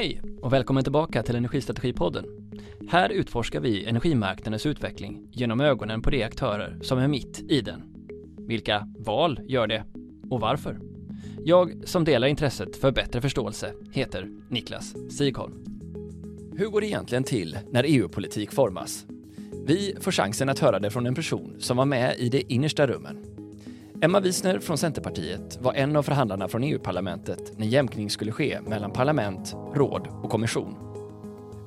Hej och välkommen tillbaka till Energistrategipodden. Här utforskar vi energimarknadens utveckling genom ögonen på de aktörer som är mitt i den. Vilka val gör det och varför? Jag som delar intresset för bättre förståelse heter Niklas Sigholm. Hur går det egentligen till när EU-politik formas? Vi får chansen att höra det från en person som var med i de innersta rummen. Emma Wiesner från Centerpartiet var en av förhandlarna från EU-parlamentet när jämkning skulle ske mellan parlament, råd och kommission.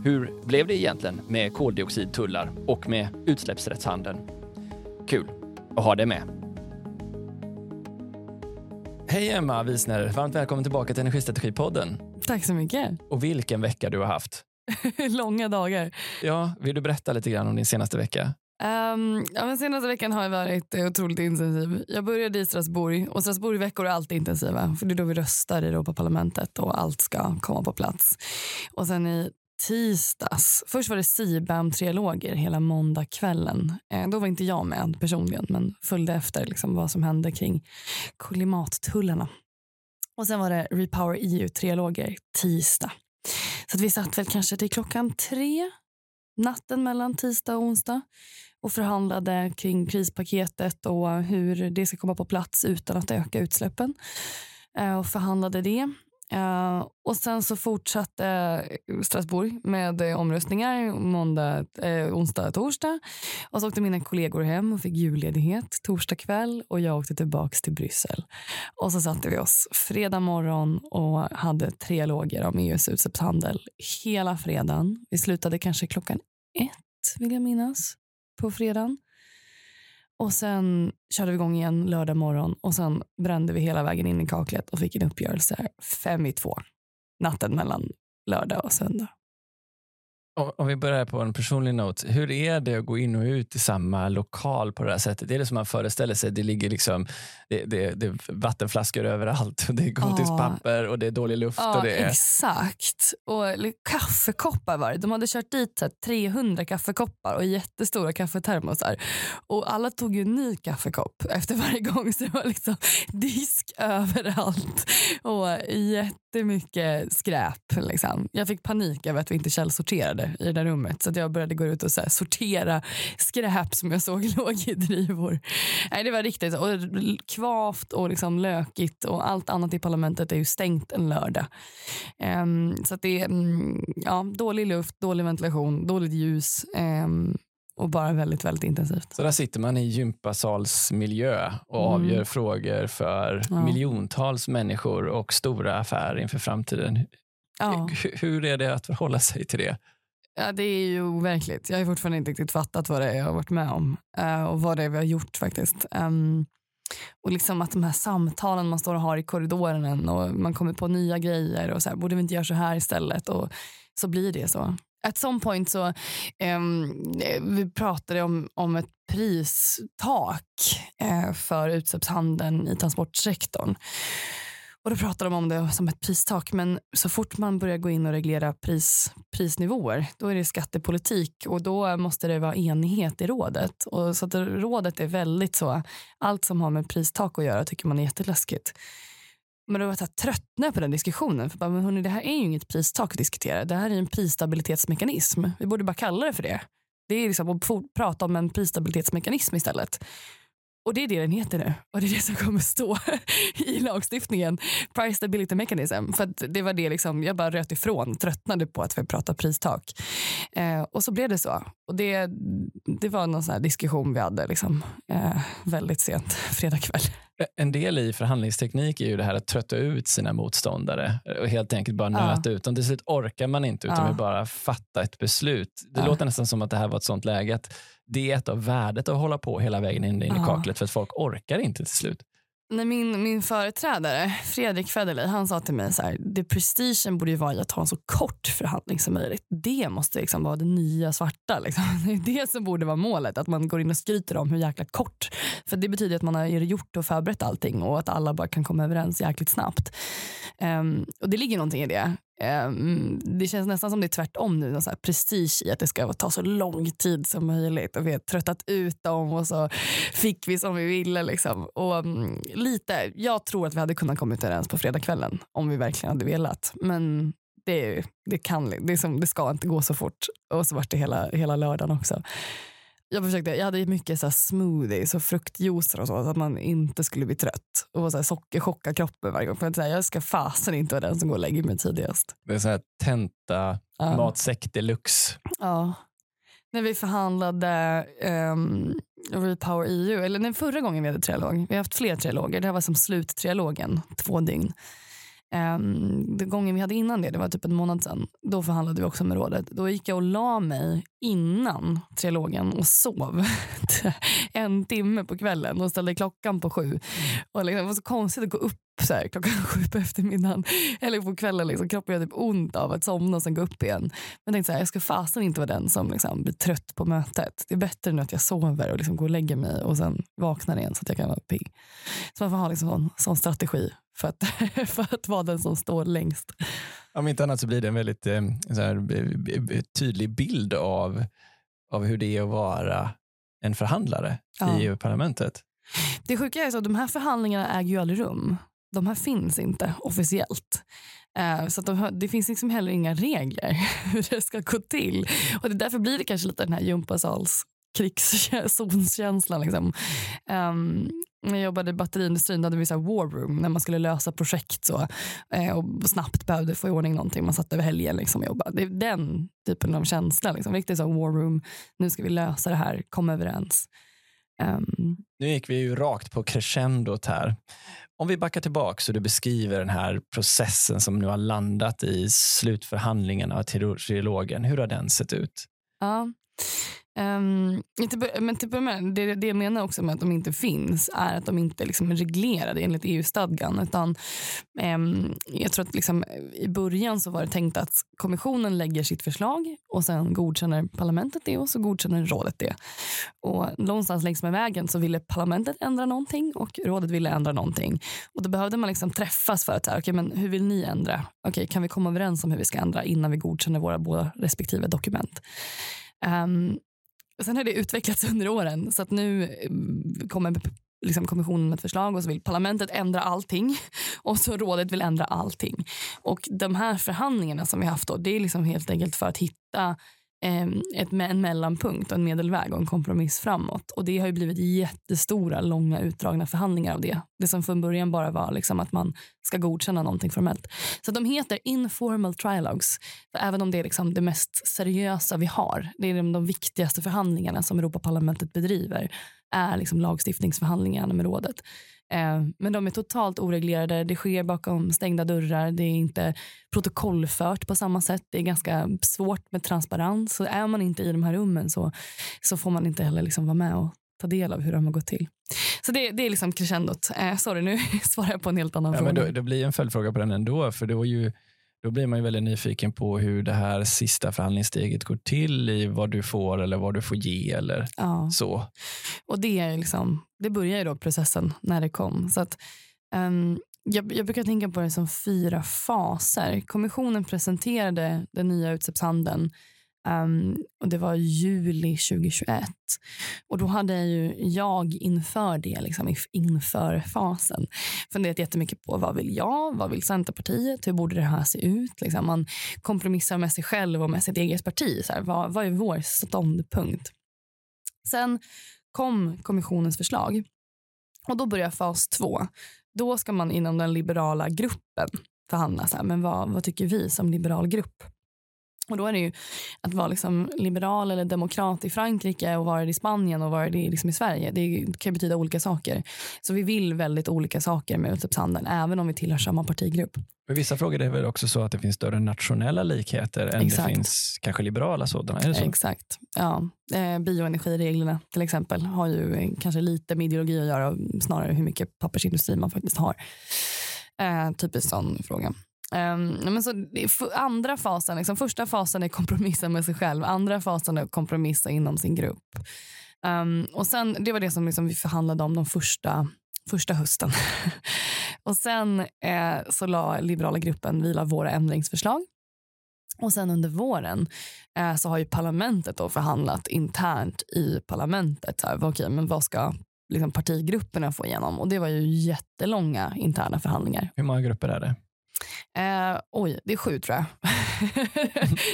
Hur blev det egentligen med koldioxidtullar och med utsläppsrättshandeln? Kul att ha det med. Hej Emma Wiesner, varmt välkommen tillbaka till Energistrategipodden. Tack så mycket. Och vilken vecka du har haft. Långa dagar. Ja, vill du berätta lite grann om din senaste vecka? Um, ja, men senaste veckan har varit eh, otroligt intensiv. Jag började i Strasbourg och Strasbourgveckor är alltid intensiva för det är då vi röstar i Europaparlamentet och allt ska komma på plats. Och sen i tisdags, först var det CBAM-trialoger hela måndagskvällen. Eh, då var inte jag med personligen men följde efter liksom, vad som hände kring klimattullarna. Och sen var det Repower EU-trialoger tisdag. Så att vi satt väl kanske till klockan tre natten mellan tisdag och onsdag och förhandlade kring krispaketet och hur det ska komma på plats utan att öka utsläppen. Eh, och förhandlade det. Uh, och sen så fortsatte Strasbourg med uh, omröstningar måndag, uh, onsdag, torsdag. Och så åkte mina kollegor hem och fick julledighet torsdag kväll och jag åkte tillbaka till Bryssel. Och så satte vi oss fredag morgon och hade tre loger om EUs utsläppshandel hela fredagen. Vi slutade kanske klockan ett, vill jag minnas, på fredagen. Och sen körde vi igång igen lördag morgon och sen brände vi hela vägen in i kaklet och fick en uppgörelse fem i två natten mellan lördag och söndag. Om vi börjar på en personlig not. Hur är det att gå in och ut i samma lokal på det här sättet? Det är det som man föreställer sig. Det ligger liksom det, det, det är vattenflaskor överallt. Och det är godispapper och det är dålig luft. Ja, och det är... exakt. Och kaffekoppar var det. De hade kört dit så 300 kaffekoppar och jättestora kaffetermosar. Och alla tog ju en ny kaffekopp efter varje gång. Så det var liksom disk överallt. Och jättemycket skräp. Liksom. Jag fick panik över att vi inte källsorterade i det där rummet. Så jag började gå ut och så sortera skräp som jag såg låg i drivor. Nej, det var riktigt och kvavt och liksom lökigt och allt annat i parlamentet är ju stängt en lördag. Um, så det är um, ja, dålig luft, dålig ventilation, dåligt ljus. Um, och bara väldigt, väldigt intensivt. Så där sitter man i gympasalsmiljö och mm. avgör frågor för ja. miljontals människor och stora affärer inför framtiden. Ja. Hur är det att förhålla sig till det? Ja, det är ju overkligt. Jag har fortfarande inte riktigt fattat vad det är jag har varit med om uh, och vad det är vi har gjort faktiskt. Um, och liksom att de här samtalen man står och har i korridoren och man kommer på nya grejer och så här, borde vi inte göra så här istället? Och så blir det så. At some point så um, vi pratade om, om ett pristak uh, för utsläppshandeln i transportsektorn. Och Då pratade de om det som ett pristak men så fort man börjar gå in och reglera pris, prisnivåer då är det skattepolitik och då måste det vara enighet i rådet. Och så att rådet är väldigt så, allt som har med pristak att göra tycker man är jätteläskigt. Men då var jag tröttna på den diskussionen. För bara, men hörni, det här är ju inget pristak att diskutera. Det här är en prisstabilitetsmekanism. Vi borde bara kalla det för det. Det är liksom att prata om en prisstabilitetsmekanism istället. Och det är det den heter nu och det är det som kommer stå i lagstiftningen. Price stability mechanism. För det var det liksom, jag bara röt ifrån, tröttnade på att vi pratar pristak. Eh, och så blev det så. Och det, det var någon sån diskussion vi hade liksom, eh, väldigt sent fredag kväll. En del i förhandlingsteknik är ju det här att trötta ut sina motståndare och helt enkelt bara nöta ja. ut dem. Till slut orkar man inte utan ja. vill bara fatta ett beslut. Det ja. låter nästan som att det här var ett sånt läge att det är ett av värdet att hålla på hela vägen in, in i kaklet för att folk orkar inte till slut. När min, min företrädare Fredrik Federley han sa till mig så här, det prestigen borde ju vara att ha en så kort förhandling som möjligt. Det måste liksom vara det nya svarta. Liksom. Det är det som borde vara målet, att man går in och skryter om hur jäkla kort. För det betyder att man har gjort och förberett allting och att alla bara kan komma överens jäkligt snabbt. Um, och det ligger någonting i det. Um, det känns nästan som det är tvärtom nu, någon så här prestige i att det ska ta så lång tid som möjligt och vi har tröttat ut dem och så fick vi som vi ville. Liksom. Och, um, lite, jag tror att vi hade kunnat komma överens på fredagskvällen om vi verkligen hade velat. Men det, det, kan, det, som, det ska inte gå så fort. Och så vart det hela, hela lördagen också. Jag, försökte, jag hade mycket så smoothies och fruktjuicer och så, så att man inte skulle bli trött och så här sockerchocka kroppen varje gång. För att säga, jag ska fasen inte vara den som går och lägger mig tidigast. Det är så här tenta ja. matsäck deluxe. Ja. När vi förhandlade um, Repower EU, eller den förra gången vi hade trialog, vi har haft fler trialoger, det här var som sluttrialogen, två dygn. Um, den gången vi hade innan det, det var typ en månad sedan, då förhandlade vi också med rådet. Då gick jag och la mig innan trilogen och sov en timme på kvällen och ställde klockan på sju. Och liksom, det var så konstigt att gå upp så här, klockan sju på eftermiddagen eller på kvällen. Liksom, kroppen gör typ ont av att somna och sen gå upp igen. Men jag tänkte så här, jag ska fasen inte vara den som liksom, blir trött på mötet. Det är bättre nu att jag sover och liksom går och lägger mig och sen vaknar igen så att jag kan vara pigg. Så man får ha liksom en sån, sån strategi för att, för att vara den som står längst. Om inte annat så blir det en väldigt eh, här, tydlig bild av, av hur det är att vara en förhandlare ja. i EU-parlamentet. Det sjuka är att de här förhandlingarna äger ju aldrig rum. De här finns inte officiellt. Uh, så de, det finns liksom heller inga regler hur det ska gå till. Och det Därför blir det kanske lite den här gympasals krigszonskänslan. Liksom. Um, när jag jobbade i batteriindustrin hade vi så war room när man skulle lösa projekt så, eh, och snabbt behövde få i ordning någonting. Man satt över helgen liksom och jobbade. Det är den typen av känsla. Liksom. Riktigt så war room. Nu ska vi lösa det här, komma överens. Um. Nu gick vi ju rakt på crescendot här. Om vi backar tillbaka så du beskriver den här processen som nu har landat i slutförhandlingarna av trilogen. Hur har den sett ut? Ja. Um, men typ, men det, det jag menar också med att de inte finns är att de inte liksom är reglerade enligt EU-stadgan. Utan, um, jag tror att liksom, I början så var det tänkt att kommissionen lägger sitt förslag och sen godkänner parlamentet det och så godkänner rådet det. Och någonstans längs med vägen så ville parlamentet ändra någonting och rådet ville ändra någonting. Och Då behövde man liksom träffas för att säga, okay, men hur vill ni ändra? Okay, kan vi komma överens om hur vi ska ändra innan vi godkänner våra båda respektive dokument? Um, Sen har det utvecklats under åren så att nu mm, kommer liksom kommissionen med ett förslag och så vill parlamentet ändra allting och så rådet vill ändra allting. Och de här förhandlingarna som vi haft då, det är liksom helt enkelt för att hitta Ehm, ett, en mellanpunkt, en medelväg och en kompromiss framåt. Och Det har ju blivit jättestora, långa, utdragna förhandlingar av det. Det som från början bara var liksom att man ska godkänna någonting formellt. Så de heter informal trialogues. För även om det är liksom det mest seriösa vi har, det är de, de viktigaste förhandlingarna som Europaparlamentet bedriver, är liksom lagstiftningsförhandlingarna med rådet. Eh, men de är totalt oreglerade. Det sker bakom stängda dörrar. Det är inte protokollfört på samma sätt. Det är ganska svårt med transparens. Så är man inte i de här rummen så, så får man inte heller liksom vara med och ta del av hur de har gått till. Så det, det är liksom crescendot. Eh, sorry, nu svarar jag på en helt annan ja, fråga. Men då, det blir en följdfråga på den ändå. För det var ju då blir man ju väldigt nyfiken på hur det här sista förhandlingssteget går till i vad du får eller vad du får ge eller ja. så. Och det, är liksom, det börjar ju då processen när det kom. Så att, um, jag, jag, brukar tänka på det som fyra faser. Kommissionen presenterade den nya utsläppshandeln Um, och Det var juli 2021. Och Då hade jag ju jag inför det, liksom, inför fasen funderat jättemycket på vad vill jag, vad vill Centerpartiet, hur borde det här se ut? Liksom, man kompromissar med sig själv och med sitt eget parti. Så här, vad, vad är vår ståndpunkt? Sen kom kommissionens förslag och då börjar fas två. Då ska man inom den liberala gruppen förhandla. Så här, men vad, vad tycker vi som liberal grupp? Och då är det ju att vara liksom liberal eller demokrat i Frankrike och vara det i Spanien och vara det liksom i Sverige. Det kan betyda olika saker. Så vi vill väldigt olika saker med utsläppshandeln, även om vi tillhör samma partigrupp. I vissa frågor är det väl också så att det finns större nationella likheter än Exakt. det finns kanske liberala sådana? Är det så? Exakt. Ja. Eh, bioenergireglerna till exempel har ju kanske lite med ideologi att göra, snarare hur mycket pappersindustri man faktiskt har. Eh, typiskt sån fråga. Um, men så, andra fasen, liksom, första fasen är kompromissa med sig själv. Andra fasen är kompromissa inom sin grupp. Um, och sen, Det var det som liksom vi förhandlade om de första, första hösten. och Sen eh, så la liberala gruppen vila våra ändringsförslag. Och sen under våren eh, så har ju parlamentet då förhandlat internt i parlamentet. Så här, okay, men vad ska liksom, partigrupperna få igenom? Och Det var ju jättelånga interna förhandlingar. Hur många grupper är det? Eh, oj, det är sju tror jag.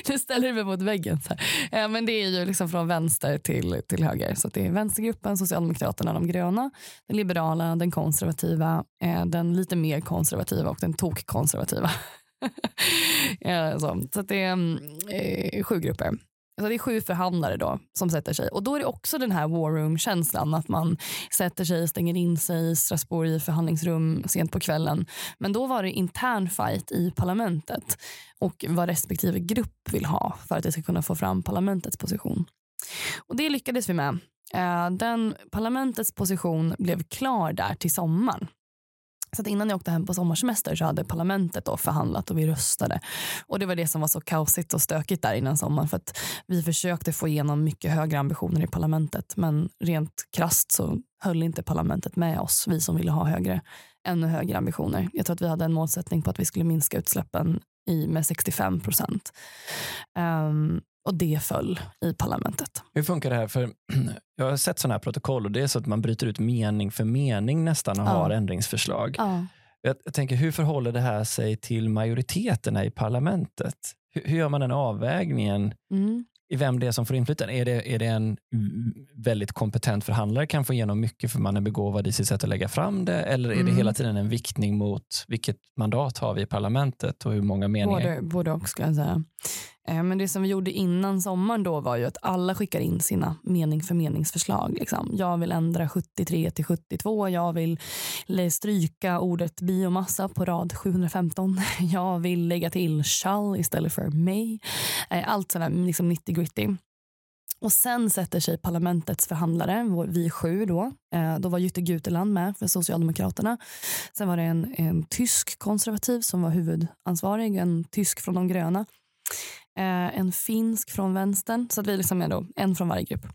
nu ställer du mig mot väggen. Så eh, men det är ju liksom från vänster till, till höger. Så det är vänstergruppen, Socialdemokraterna, de gröna, den liberala, den konservativa, eh, den lite mer konservativa och den tokkonservativa. eh, så så det är mm, eh, sju grupper. Så det är sju förhandlare då som sätter sig. Och då är det också den här war room-känslan att man sätter sig, stänger in sig i Strasbourg i förhandlingsrum sent på kvällen. Men då var det intern fight i parlamentet och vad respektive grupp vill ha för att det ska kunna få fram parlamentets position. Och det lyckades vi med. Eh, den parlamentets position blev klar där till sommaren. Så att innan jag åkte hem på sommarsemester så hade parlamentet då förhandlat och vi röstade. Och det var det som var så kaosigt och stökigt där innan sommaren för att vi försökte få igenom mycket högre ambitioner i parlamentet men rent krast så höll inte parlamentet med oss, vi som ville ha högre, ännu högre ambitioner. Jag tror att vi hade en målsättning på att vi skulle minska utsläppen i, med 65 procent. Um, och det föll i parlamentet. Hur funkar det här? För jag har sett sådana här protokoll och det är så att man bryter ut mening för mening nästan och ja. har ändringsförslag. Ja. Jag, jag, tänker, hur förhåller det här sig till majoriteterna i parlamentet? Hur, hur gör man den avvägningen? Mm i vem det är som får inflytande. Är det, är det en väldigt kompetent förhandlare kan få igenom mycket för man är begåvad i sitt sätt att lägga fram det eller är mm. det hela tiden en viktning mot vilket mandat har vi i parlamentet och hur många meningar? Både, både och ska jag säga. Eh, men det som vi gjorde innan sommaren då var ju att alla skickade in sina mening för meningsförslag. Liksom. Jag vill ändra 73 till 72. Jag vill stryka ordet biomassa på rad 715. Jag vill lägga till shall istället för may. Eh, allt sådär liksom 90 gritty. Och sen sätter sig parlamentets förhandlare, vi sju då. Eh, då var Jytte Guteland med för Socialdemokraterna. Sen var det en, en tysk konservativ som var huvudansvarig, en tysk från de gröna eh, en finsk från vänstern. Så att vi liksom är då en från varje grupp.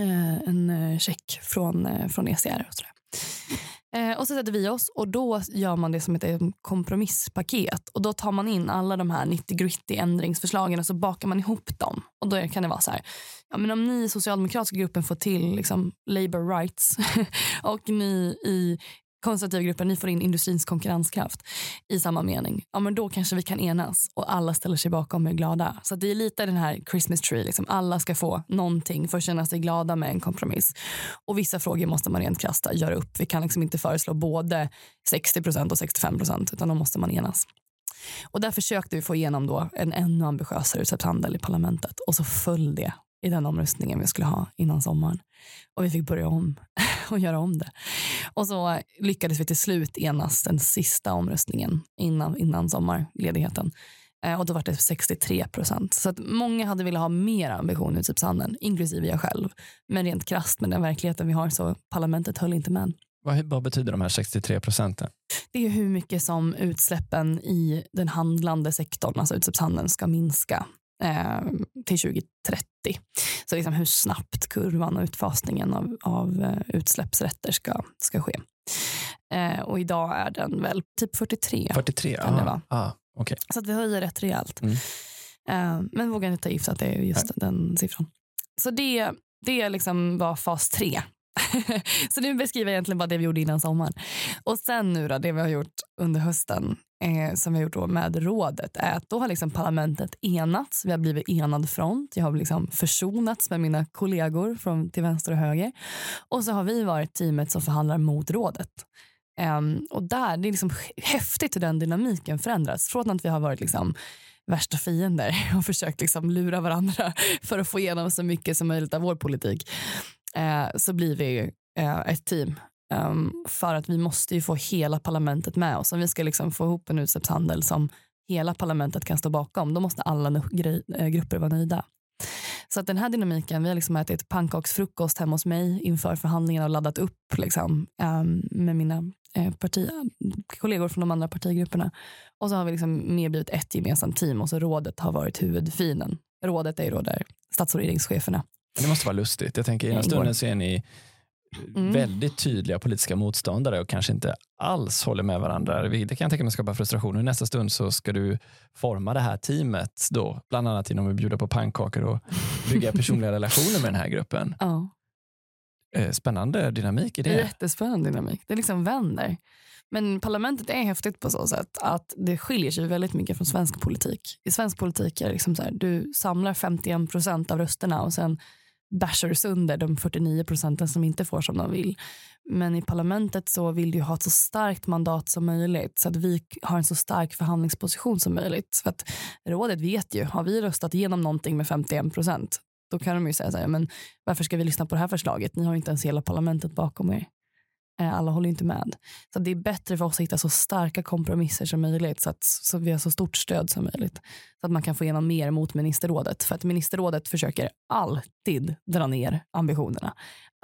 Eh, en eh, tjeck från, eh, från ECR och sådär. Eh, och så sätter vi oss och då gör man det som ett eh, kompromisspaket. Och då tar man in alla de här 90 gritty ändringsförslagen och så bakar man ihop dem. Och då kan det vara så här. Ja, men om ni i socialdemokratiska gruppen får till liksom, labor rights och ni i konservativa gruppen, ni får in industrins konkurrenskraft i samma mening. Ja, men då kanske vi kan enas och alla ställer sig bakom och är glada. Så det är lite den här Christmas tree. Liksom. Alla ska få någonting för att känna sig glada med en kompromiss. Och vissa frågor måste man rent krasta göra upp. Vi kan liksom inte föreslå både 60% och 65% utan då måste man enas. Och där försökte vi få igenom då en ännu ambitiösare utsläppshandel i parlamentet och så föll det i den omröstningen vi skulle ha innan sommaren. Och vi fick börja om och göra om det. Och så lyckades vi till slut enas den sista omröstningen innan, innan sommarledigheten. Eh, och då var det 63 procent. Så att många hade velat ha mer ambition i utsläppshandeln, inklusive jag själv. Men rent krasst med den verkligheten vi har så parlamentet höll inte med. Vad, vad betyder de här 63 procenten? Det är hur mycket som utsläppen i den handlande sektorn, alltså utsläppshandeln, ska minska eh, till 2030. Så liksom hur snabbt kurvan och utfasningen av, av utsläppsrätter ska, ska ske. Eh, och idag är den väl typ 43. 43, kan det vara. Okay. Så att vi höjer rätt rejält. Mm. Eh, men vågar inte ta gift att det är just Nej. den siffran. Så det, det liksom var fas 3 så nu beskriver jag egentligen bara det vi gjorde innan sommaren. Och sen nu då, det vi har gjort under hösten eh, som vi har gjort då med rådet är att då har liksom parlamentet enats. Vi har blivit enad front. Jag har liksom försonats med mina kollegor från till vänster och höger. Och så har vi varit teamet som förhandlar mot rådet. Um, och där, Det är liksom häftigt hur den dynamiken förändras. Från att vi har varit liksom värsta fiender och försökt liksom lura varandra för att få igenom så mycket som möjligt av vår politik eh, så blir vi eh, ett team. Um, för att vi måste ju få hela parlamentet med oss. Om vi ska liksom få ihop en utsläppshandel som hela parlamentet kan stå bakom, då måste alla eh, grupper vara nöjda. Så att den här dynamiken, vi har liksom ätit pannkaksfrukost hemma hos mig inför förhandlingarna och laddat upp liksom, um, med mina eh, parti, kollegor från de andra partigrupperna. Och så har vi liksom mer blivit ett gemensamt team och så rådet har varit huvudfinen. Rådet är ju då där stats och regeringscheferna det måste vara lustigt. Jag tänker ena stunden så är ni mm. väldigt tydliga politiska motståndare och kanske inte alls håller med varandra. Det kan jag tänka mig skapa frustration. I nästa stund så ska du forma det här teamet då, bland annat genom att bjuda på pannkakor och bygga personliga relationer med den här gruppen. Ja. eh, spännande dynamik i det. jättespännande dynamik. Det liksom vänder. Men parlamentet är häftigt på så sätt att det skiljer sig väldigt mycket från svensk politik. I svensk politik är det liksom så här, du samlar 51 procent av rösterna och sen bärsar du sönder de 49 procenten som inte får som de vill. Men i parlamentet så vill du ha ett så starkt mandat som möjligt så att vi har en så stark förhandlingsposition som möjligt. För att rådet vet ju, har vi röstat igenom någonting med 51 procent då kan de ju säga så här, men varför ska vi lyssna på det här förslaget? Ni har inte ens hela parlamentet bakom er. Eh, alla håller inte med. Så det är bättre för oss att hitta så starka kompromisser som möjligt så att så vi har så stort stöd som möjligt. Så att man kan få igenom mer mot ministerrådet. För att ministerrådet försöker alltid dra ner ambitionerna.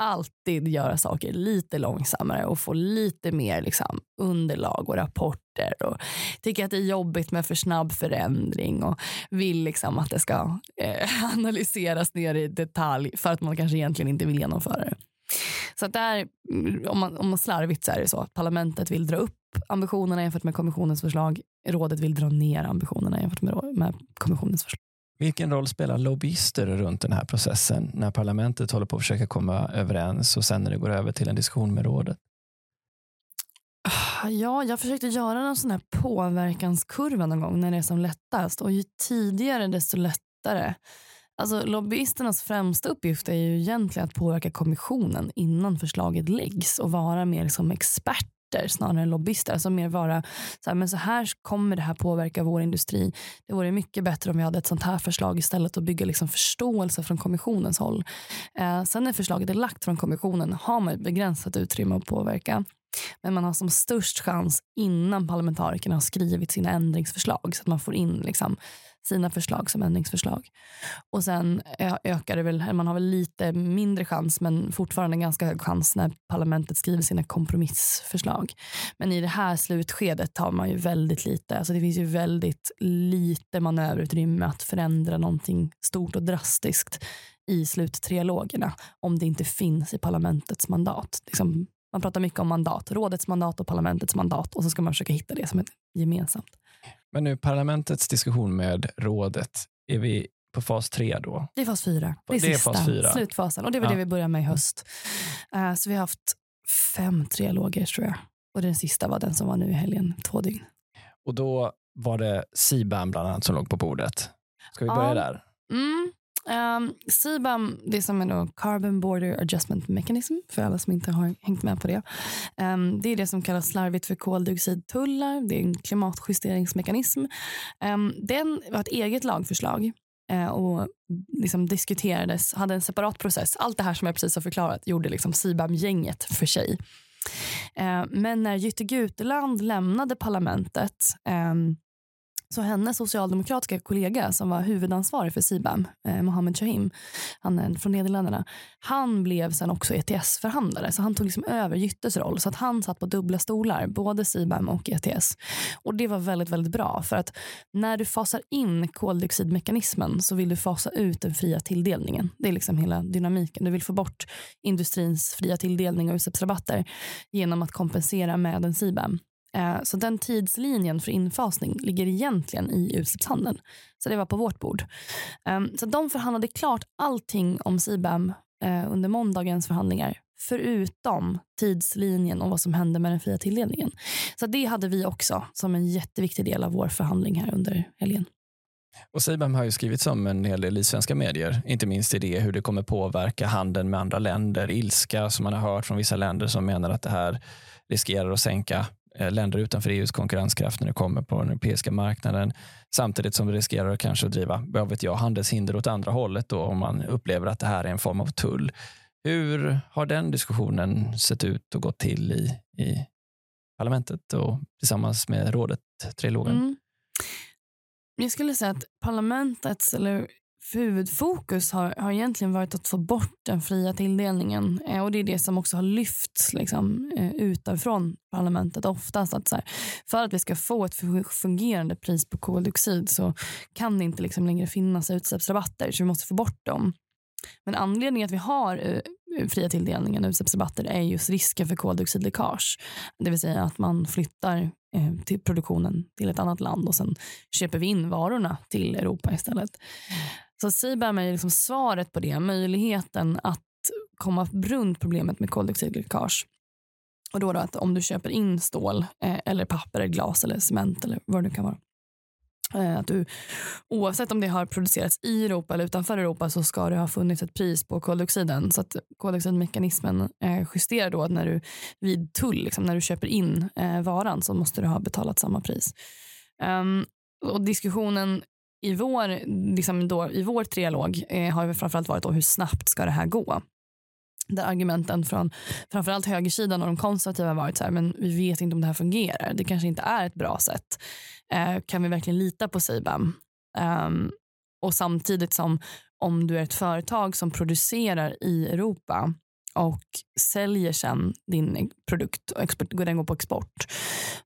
Alltid göra saker lite långsammare och få lite mer liksom, underlag och rapporter. Och tycker att det är jobbigt med för snabb förändring och vill liksom att det ska eh, analyseras ner i detalj för att man kanske egentligen inte vill genomföra det. Så där, om man, om man slarvigt så är det så att parlamentet vill dra upp ambitionerna jämfört med kommissionens förslag. Rådet vill dra ner ambitionerna jämfört med, med kommissionens förslag. Vilken roll spelar lobbyister runt den här processen när parlamentet håller på att försöka komma överens och sen när det går över till en diskussion med rådet? Ja, jag försökte göra en sån här påverkanskurva någon gång när det är som lättast och ju tidigare desto lättare. Alltså, lobbyisternas främsta uppgift är ju egentligen att påverka kommissionen innan förslaget läggs och vara mer som experter snarare än lobbyister. Alltså mer vara så här, men så här kommer det här påverka vår industri. Det vore mycket bättre om vi hade ett sånt här förslag istället och bygga liksom förståelse från kommissionens håll. Eh, sen när förslaget är lagt från kommissionen har man ett begränsat utrymme att påverka. Men man har som störst chans innan parlamentarikerna har skrivit sina ändringsförslag så att man får in liksom sina förslag som ändringsförslag. Och sen ökar det väl, man har väl lite mindre chans men fortfarande en ganska hög chans när parlamentet skriver sina kompromissförslag. Men i det här slutskedet har man ju väldigt lite, alltså det finns ju väldigt lite manöverutrymme att förändra någonting stort och drastiskt i sluttrialogerna om det inte finns i parlamentets mandat. Liksom, man pratar mycket om mandat, rådets mandat och parlamentets mandat och så ska man försöka hitta det som ett gemensamt. Men nu parlamentets diskussion med rådet, är vi på fas tre då? Det är fas fyra. Det är, det är fas fyra. slutfasen. Och det var ja. det vi började med i höst. Uh, så vi har haft fem trialoger tror jag. Och den sista var den som var nu i helgen, två dygn. Och då var det CBAM bland annat som låg på bordet. Ska vi börja ja. där? Mm. Ehm, um, CBAM, det som är då Carbon Border Adjustment Mechanism, för alla som inte har hängt med på det. Um, det är det som kallas slarvigt för koldioxidtullar. Det är en klimatjusteringsmekanism. Um, den var ett eget lagförslag uh, och liksom diskuterades, hade en separat process. Allt det här som jag precis har förklarat gjorde liksom CBAM-gänget för sig. Uh, men när Jytte Guteland lämnade parlamentet så hennes socialdemokratiska kollega som var huvudansvarig för CBAM, eh, Mohammed Shahim, han är från Nederländerna, han blev sen också ETS-förhandlare. Så han tog liksom över Jyttes roll. Så att han satt på dubbla stolar, både CBAM och ETS. Och det var väldigt, väldigt bra. För att när du fasar in koldioxidmekanismen så vill du fasa ut den fria tilldelningen. Det är liksom hela dynamiken. Du vill få bort industrins fria tilldelning och utsläppsrabatter genom att kompensera med en CBAM. Eh, så den tidslinjen för infasning ligger egentligen i utsläppshandeln. Så det var på vårt bord. Ehm, så de förhandlade klart allting om CBAM eh, under måndagens förhandlingar förutom tidslinjen och vad som hände med den fria tilldelningen. Så det hade vi också som en jätteviktig del av vår förhandling här under helgen. Och CBAM har ju skrivits om en hel del i svenska medier, inte minst i det hur det kommer påverka handeln med andra länder, ilska som man har hört från vissa länder som menar att det här riskerar att sänka Eh, länder utanför EUs konkurrenskraft när det kommer på den europeiska marknaden. Samtidigt som vi riskerar kanske att driva vad vet jag, handelshinder åt andra hållet då, om man upplever att det här är en form av tull. Hur har den diskussionen sett ut och gått till i, i parlamentet och tillsammans med rådet, trilogen? Mm. Jag skulle säga att parlamentets eller huvudfokus har, har egentligen varit att få bort den fria tilldelningen. Eh, och Det är det som också har lyfts liksom, eh, utanför parlamentet oftast. Att så här, för att vi ska få ett fungerande pris på koldioxid så kan det inte liksom längre finnas utsläppsrabatter. Så vi måste få bort dem. Men anledningen att vi har eh, fria tilldelningen utsläppsrabatter är just risken för koldioxidläckage. Det vill säga att man flyttar eh, till produktionen till ett annat land och sen köper vi in varorna till Europa istället. Så CBAM är liksom svaret på det. Möjligheten att komma runt problemet med koldioxidläckage. Och då, då att om du köper in stål eh, eller papper, eller glas eller cement eller vad det nu kan vara. Eh, att du, oavsett om det har producerats i Europa eller utanför Europa så ska det ha funnits ett pris på koldioxiden. Så att koldioxidmekanismen eh, justerar då att när du vid tull, liksom, när du köper in eh, varan så måste du ha betalat samma pris. Um, och diskussionen i vår, liksom då, i vår trialog eh, har framförallt varit då hur snabbt ska det här gå? Där argumenten från framförallt högersidan och de konservativa har varit så här, men vi vet inte om det här fungerar. Det kanske inte är ett bra sätt. Eh, kan vi verkligen lita på CBAM? Um, ehm, och samtidigt som om du är ett företag som producerar i Europa och säljer sen din produkt och export, den går på export,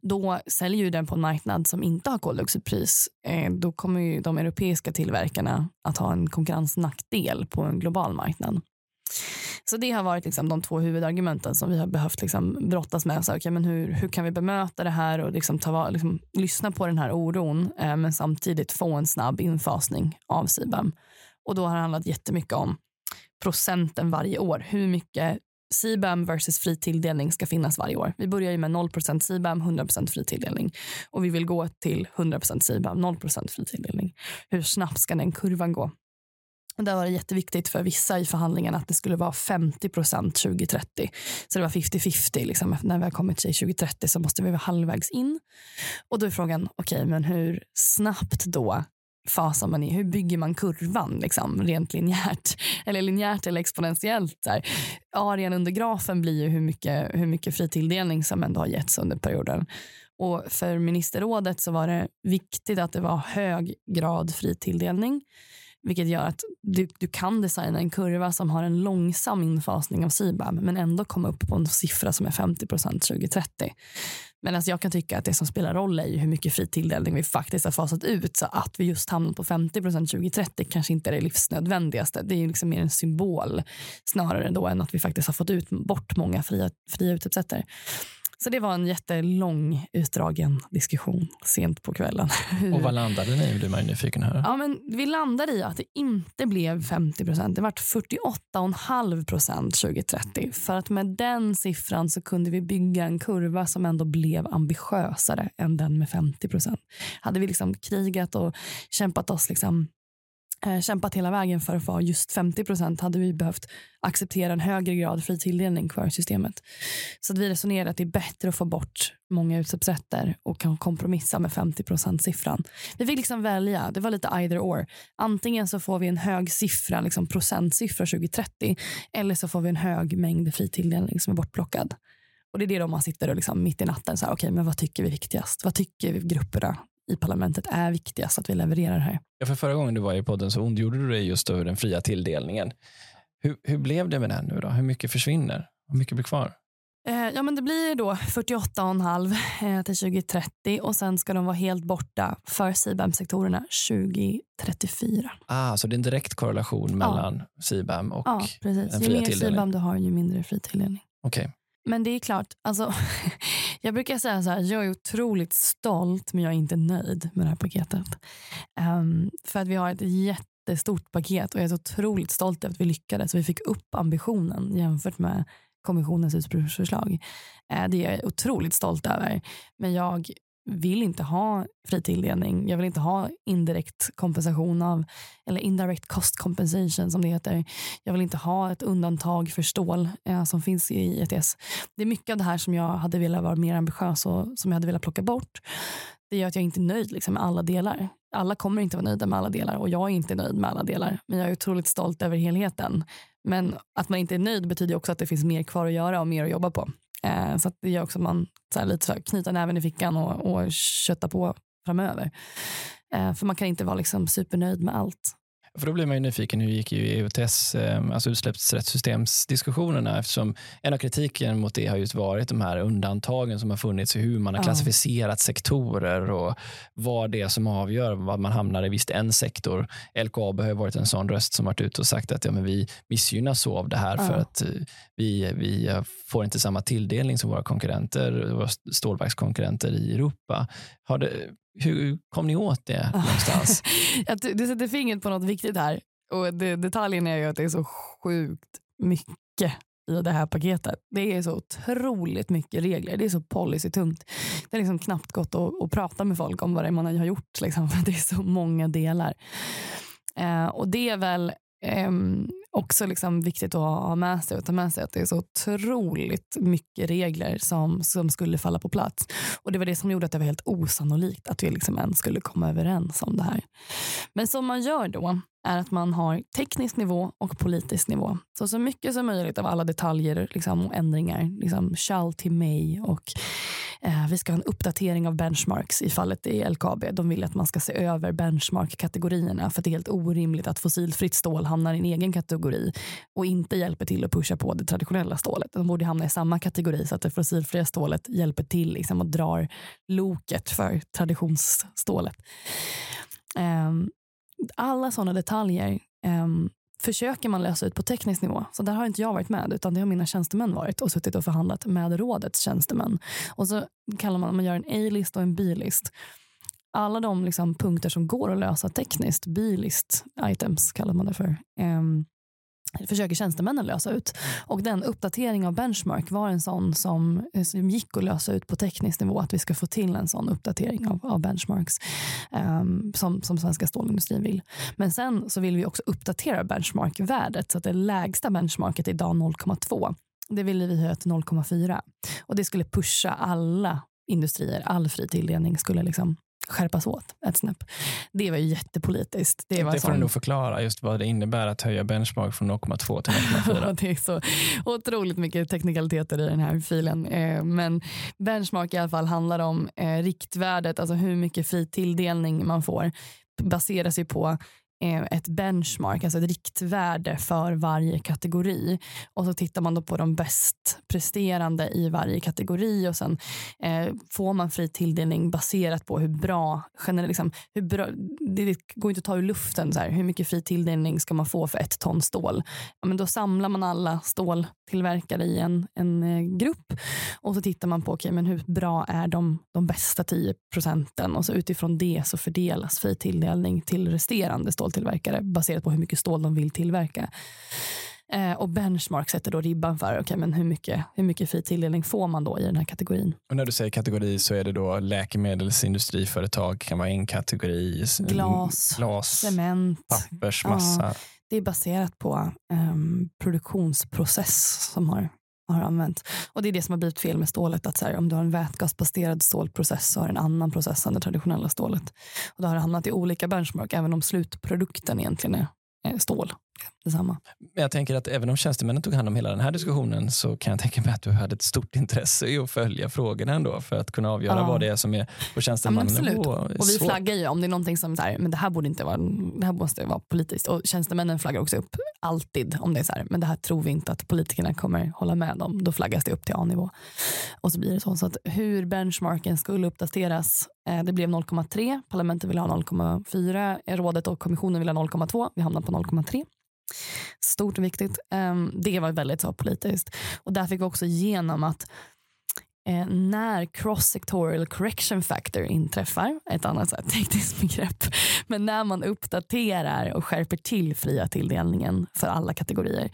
då säljer du den på en marknad som inte har koldioxidpris. Eh, då kommer ju de europeiska tillverkarna att ha en konkurrensnackdel på en global marknad. Så det har varit liksom de två huvudargumenten som vi har behövt liksom brottas med. Så, okay, men hur, hur kan vi bemöta det här och liksom ta, liksom, lyssna på den här oron eh, men samtidigt få en snabb infasning av CBAM. Och då har det handlat jättemycket om procenten varje år. Hur mycket CBAM versus fri tilldelning ska finnas varje år. Vi börjar ju med 0% CBAM, 100 fri tilldelning. Och vi vill gå till 100% CBAM, 0 fri tilldelning. Hur snabbt ska den kurvan gå? Och där var det jätteviktigt för vissa i förhandlingarna att det skulle vara 50 2030. Så det var 50-50. Liksom. När vi har kommit till 2030 så måste vi vara halvvägs in. Och då är frågan, okej, okay, men hur snabbt då fasar man i? Hur bygger man kurvan liksom, rent linjärt? Eller linjärt eller exponentiellt? Där. Arean under grafen blir ju hur mycket, hur mycket fri tilldelning som ändå har getts under perioden. Och för ministerrådet så var det viktigt att det var hög grad fri tilldelning. Vilket gör att du, du kan designa en kurva som har en långsam infasning av CBAM men ändå komma upp på en siffra som är 50% 2030. Men alltså jag kan tycka att det som spelar roll är hur mycket fri tilldelning vi faktiskt har fasat ut. Så att vi just hamnar på 50% 2030 kanske inte är det livsnödvändigaste. Det är liksom mer en symbol snarare då än att vi faktiskt har fått ut bort många fria, fria utsläppsrätter. Så det var en jättelång utdragen diskussion sent på kvällen. Och vad landade ni blir man nyfiken här. Ja, men vi landade i att det inte blev 50 procent. Det var 48,5 procent 2030. För att med den siffran så kunde vi bygga en kurva som ändå blev ambitiösare än den med 50 procent. Hade vi liksom krigat och kämpat oss liksom Eh, kämpat hela vägen för att få just 50 procent hade vi behövt acceptera en högre grad fri tilldelning för systemet. Så att vi resonerade att det är bättre att få bort många utsläppsrätter och kan kompromissa med 50 procent siffran. Vi fick liksom välja, det var lite either or. Antingen så får vi en hög siffra, liksom procentsiffra 2030 eller så får vi en hög mängd fri tilldelning som är bortplockad. Och det är det då man sitter och liksom mitt i natten, så här, okay, men vad tycker vi är viktigast? Vad tycker vi grupperna i parlamentet är viktigast att vi levererar här. Ja, för förra gången du var i podden så ondgjorde du dig just över den fria tilldelningen. Hur, hur blev det med den nu då? Hur mycket försvinner? Hur mycket blir kvar? Eh, ja, men det blir då 48,5 eh, till 2030 och sen ska de vara helt borta för CBAM-sektorerna 2034. Ah, så det är en direkt korrelation mellan ja. CBAM och ja, precis. den fria Ju mer CBAM du har, ju mindre fri tilldelning. Okay. Men det är klart, alltså, jag brukar säga så här, jag är otroligt stolt men jag är inte nöjd med det här paketet. Um, för att vi har ett jättestort paket och jag är så otroligt stolt över att vi lyckades. Vi fick upp ambitionen jämfört med kommissionens ursprungsförslag. Uh, eh, det är jag otroligt stolt över. Men jag vill inte ha fri tilldelning. Jag vill inte ha indirekt kompensation av, eller indirect cost compensation som det heter. Jag vill inte ha ett undantag för stål eh, som finns i ETS. Det är mycket av det här som jag hade velat vara mer ambitiös och som jag hade velat plocka bort. Det gör att jag inte är nöjd liksom, med alla delar. Alla kommer inte vara nöjda med alla delar och jag är inte nöjd med alla delar. Men jag är otroligt stolt över helheten. Men att man inte är nöjd betyder också att det finns mer kvar att göra och mer att jobba på. Eh, så det gör också att man så här, lite så här, knyter näven i fickan och, och köttar på framöver. Eh, för man kan inte vara liksom supernöjd med allt. För då blir man ju nyfiken, hur gick ju EUTS, eh, alltså utsläppsrättssystemsdiskussionerna? Eftersom en av kritiken mot det har just varit de här undantagen som har funnits, hur man har klassificerat sektorer och vad det är som avgör vad man hamnar i visst en sektor. LKAB har varit en sån röst som varit ute och sagt att ja, men vi missgynnas så av det här för att eh, vi, vi får inte samma tilldelning som våra konkurrenter, våra stålverkskonkurrenter i Europa. Har det, hur kom ni åt det någonstans? du, sätter fingret på något viktigt här. Och det, detaljen är ju att det är så sjukt mycket i det här paketet. Det är så otroligt mycket regler. Det är så policytungt. Det är liksom knappt gått att, att prata med folk om vad det är man har gjort. Liksom. Det är så många delar. Eh, och det är väl eh, också liksom viktigt att ha med sig och ta med sig att det är så otroligt mycket regler som, som skulle falla på plats. Och Det var det som gjorde att det var helt osannolikt att vi liksom ens skulle komma överens om det här. Men som man gör då är att man har teknisk nivå och politisk nivå. Så så mycket som möjligt av alla detaljer liksom, och ändringar liksom, shall till mig och Eh, vi ska ha en uppdatering av benchmarks i fallet i LKAB. De vill att man ska se över benchmark-kategorierna för det är helt orimligt att fossilfritt stål hamnar i en egen kategori och inte hjälper till att pusha på det traditionella stålet. De borde hamna i samma kategori så att det fossilfria stålet hjälper till liksom, och drar loket för traditionsstålet. Ehm, alla sådana detaljer ehm, försöker man lösa ut på teknisk nivå. Så där har inte jag varit med, utan det har mina tjänstemän varit och suttit och förhandlat med rådets tjänstemän. Och så kallar man, man gör en A-list och en B-list. Alla de liksom punkter som går att lösa tekniskt, B-list items kallar man det för, um, försöker tjänstemännen lösa ut. Och den uppdatering av benchmark var en sån som, som gick att lösa ut på teknisk nivå, att vi ska få till en sån uppdatering av, av benchmarks um, som, som svenska stålindustrin vill. Men sen så vill vi också uppdatera benchmarkvärdet så att det lägsta benchmarket är idag 0,2. Det ville vi höja till 0,4 och det skulle pusha alla industrier, all fri tilldelning skulle liksom skärpas åt ett snäpp. Det var ju jättepolitiskt. Det, var det får som... du nog förklara just vad det innebär att höja benchmark från 0,2 till 0,4. det är så otroligt mycket teknikaliteter i den här filen. Eh, men benchmark i alla fall handlar om eh, riktvärdet, alltså hur mycket fri tilldelning man får baseras ju på Eh, ett benchmark, alltså ett riktvärde för varje kategori. Och så tittar man då på de bäst presterande i varje kategori och sen eh, får man fri tilldelning baserat på hur bra, generellt, liksom, hur bra det går inte att ta ur luften så här, hur mycket fri tilldelning ska man få för ett ton stål. Ja, men då samlar man alla ståltillverkare i en, en eh, grupp och så tittar man på okay, men hur bra är de, de bästa 10 procenten och så utifrån det så fördelas fri tilldelning till resterande stål ståltillverkare baserat på hur mycket stål de vill tillverka. Eh, och Benchmark sätter då ribban för okay, men hur, mycket, hur mycket fri tilldelning får man då i den här kategorin. Och när du säger kategori så är det då läkemedelsindustriföretag kan vara en kategori. Glas, Glas cement, pappersmassa. Ja, det är baserat på um, produktionsprocess som har har använt. Och Det är det som har blivit fel med stålet. Att så här, om du har en vätgasbaserad stålprocess så har en annan process än det traditionella stålet. Och Då har det hamnat i olika benchmark även om slutprodukten egentligen är stål. Detsamma. Jag tänker att även om tjänstemännen tog hand om hela den här diskussionen så kan jag tänka mig att du hade ett stort intresse i att följa frågorna ändå för att kunna avgöra ja. vad det är som är på tjänstemannanivå. Ja, och vi flaggar ju om det är någonting som så här, men det här borde inte vara, det här måste vara politiskt. Och tjänstemännen flaggar också upp alltid om det är så här, men det här tror vi inte att politikerna kommer hålla med om. Då flaggas det upp till A-nivå. Och så blir det så. så att hur benchmarken skulle uppdateras, eh, det blev 0,3. Parlamentet vill ha 0,4. Rådet och kommissionen vill ha 0,2. Vi hamnar på 0,3. Stort och viktigt. Ehm, det var väldigt så politiskt. Och där fick vi också igenom att eh, när cross-sectorial correction factor inträffar, ett annat så här, tekniskt begrepp, men när man uppdaterar och skärper till fria tilldelningen för alla kategorier,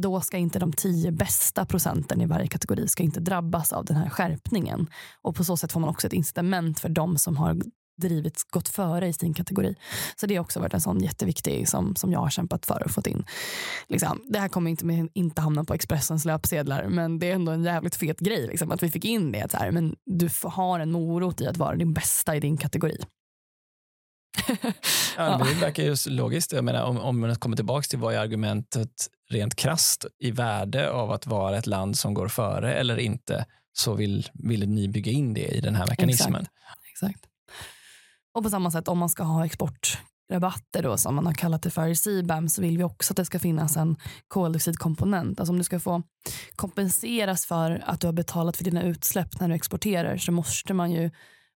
då ska inte de tio bästa procenten i varje kategori ska inte drabbas av den här skärpningen. Och på så sätt får man också ett incitament för de som har drivits, gått före i sin kategori. Så det har också varit en sån jätteviktig som, som jag har kämpat för att få in. Liksom, det här kommer inte, inte hamna på Expressens löpsedlar men det är ändå en jävligt fet grej liksom, att vi fick in det. Så här, men du har en morot i att vara din bästa i din kategori. ja, det verkar ju logiskt. Jag menar, om, om man kommer tillbaka till vad är argumentet rent krast i värde av att vara ett land som går före eller inte så vill, vill ni bygga in det i den här mekanismen. Exakt. Exakt. Och på samma sätt om man ska ha exportrabatter då, som man har kallat det för i CBAM så vill vi också att det ska finnas en koldioxidkomponent. Alltså om du ska få kompenseras för att du har betalat för dina utsläpp när du exporterar så måste man ju,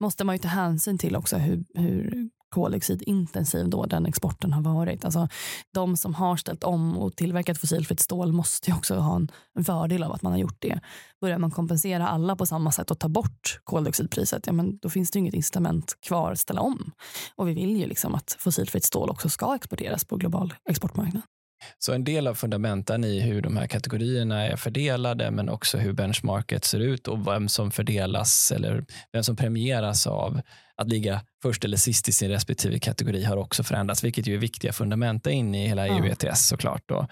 måste man ju ta hänsyn till också hur, hur koldioxidintensiv då den exporten har varit. Alltså, de som har ställt om och tillverkat fossilfritt stål måste ju också ha en, en fördel av att man har gjort det. Börjar man kompensera alla på samma sätt och ta bort koldioxidpriset, ja, men då finns det ju inget incitament kvar att ställa om. Och vi vill ju liksom att fossilfritt stål också ska exporteras på global exportmarknad. Så en del av fundamenten i hur de här kategorierna är fördelade men också hur benchmarket ser ut och vem som fördelas eller vem som premieras av att ligga först eller sist i sin respektive kategori har också förändrats, vilket ju är viktiga fundamenta in i hela EU ETS såklart. Då.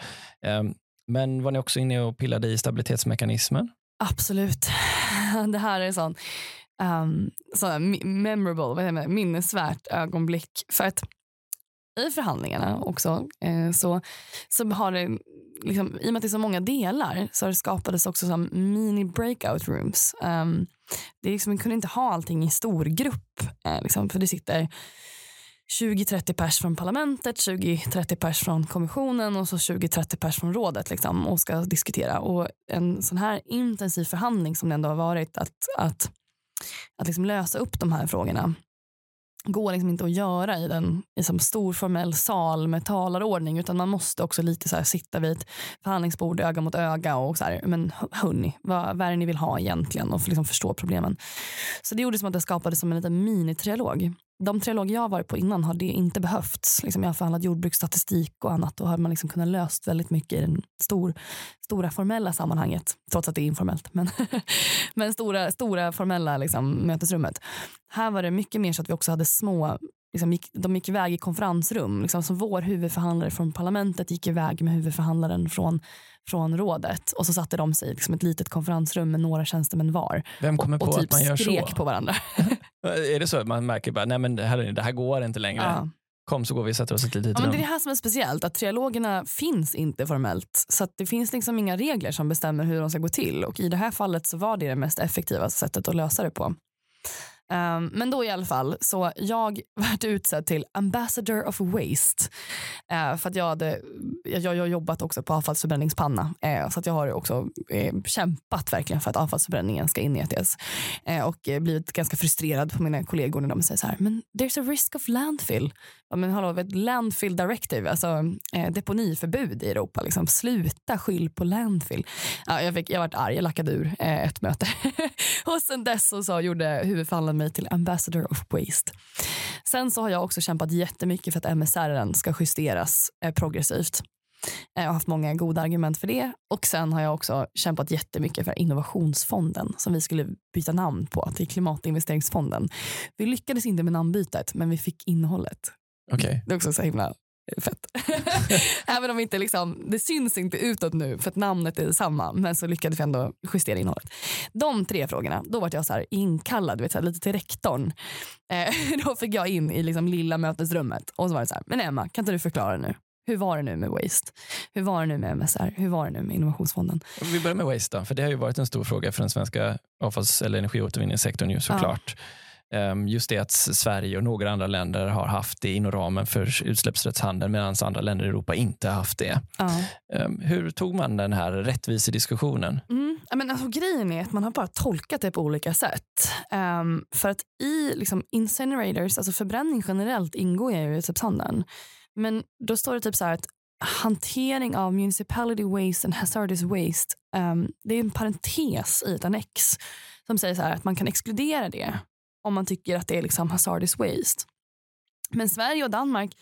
Ehm, men var ni också inne och pillade i stabilitetsmekanismen? Absolut. Det här är sån, um, sån memorable, minnesvärt ögonblick. För att i förhandlingarna också eh, så, så har det, liksom, i och med att det är så många delar så har det skapades också som mini breakout rooms. Um, det liksom, man kunde inte ha allting i stor grupp eh, liksom, för det sitter 20-30 pers från parlamentet, 20-30 pers från kommissionen och så 20-30 pers från rådet liksom, och ska diskutera. Och en sån här intensiv förhandling som det ändå har varit att, att, att liksom lösa upp de här frågorna går liksom inte att göra i en liksom stor formell sal med talarordning utan man måste också lite så sitta vid ett förhandlingsbord öga mot öga och så här, men hörni, vad, vad är det ni vill ha egentligen och liksom förstå problemen. Så det gjorde som att det skapades som en liten minitrialog de triloger jag har varit på innan har det inte behövts. Liksom jag har förhandlat jordbruksstatistik och annat. Då har man liksom kunnat löst väldigt mycket i det stor, stora formella sammanhanget. Trots att det är informellt. Men, men stora, stora formella liksom, mötesrummet. Här var det mycket mer så att vi också hade små liksom gick, de gick iväg i konferensrum. Liksom, så vår huvudförhandlare från parlamentet gick iväg med huvudförhandlaren från, från rådet. Och så satte de sig i liksom ett litet konferensrum med några tjänstemän var. Vem kommer och, på och typ att man gör skrek så? på varandra. är det så att man märker bara, nej men det här, det här går inte längre? Ja. Kom så går vi och sätter oss i ett litet ja. Men det är det här som är speciellt, att trialogerna finns inte formellt. Så det finns liksom inga regler som bestämmer hur de ska gå till. Och i det här fallet så var det det mest effektiva sättet att lösa det på. Um, men då i alla fall, så jag vart utsedd till ambassador of waste. Uh, för att jag, hade, jag, har jobbat också på avfallsförbränningspanna. Uh, så att jag har också uh, kämpat verkligen för att avfallsförbränningen ska in i ETS. och eh, blivit ganska frustrerad på mina kollegor när de säger så här, men there's a risk of landfill. Ja, men hallå, ett landfill directive, alltså eh, deponiförbud i Europa. Liksom. Sluta skyll på landfill. Ja, jag, fick, jag vart arg, jag lackade ur eh, ett möte. och sen dess så, så gjorde mig till ambassador of waste. Sen så har jag också kämpat jättemycket för att MSR ska justeras eh, progressivt. Jag har haft många goda argument för det och sen har jag också kämpat jättemycket för innovationsfonden som vi skulle byta namn på till klimatinvesteringsfonden. Vi lyckades inte med namnbytet men vi fick innehållet. Okay. Det är också så himla fett. Även om inte liksom, det syns inte utåt nu för att namnet är detsamma men så lyckades vi ändå justera innehållet. De tre frågorna, då var jag så här inkallad vet, så här, lite till rektorn. Eh, då fick jag in i liksom lilla mötesrummet och så var det så här, men Emma kan inte du förklara nu? Hur var det nu med Waste? Hur var det nu med MSR? Hur var det nu med Innovationsfonden? Vi börjar med Waste då, för det har ju varit en stor fråga för den svenska avfalls eller energiåtervinningssektorn ju såklart. Ja. Ehm, just det att Sverige och några andra länder har haft det inom ramen för utsläppsrättshandeln medan andra länder i Europa inte har haft det. Ja. Ehm, hur tog man den här rättvisediskussionen? Mm. Men alltså, grejen är att man har bara tolkat det på olika sätt. Um, för att i liksom, incinerators, alltså förbränning generellt ingår i utsläppshandeln. Men då står det typ så här att hantering av municipality waste and hazardous waste, um, det är en parentes i ett annex som säger så här att man kan exkludera det om man tycker att det är liksom hazardous waste. Men Sverige och Danmark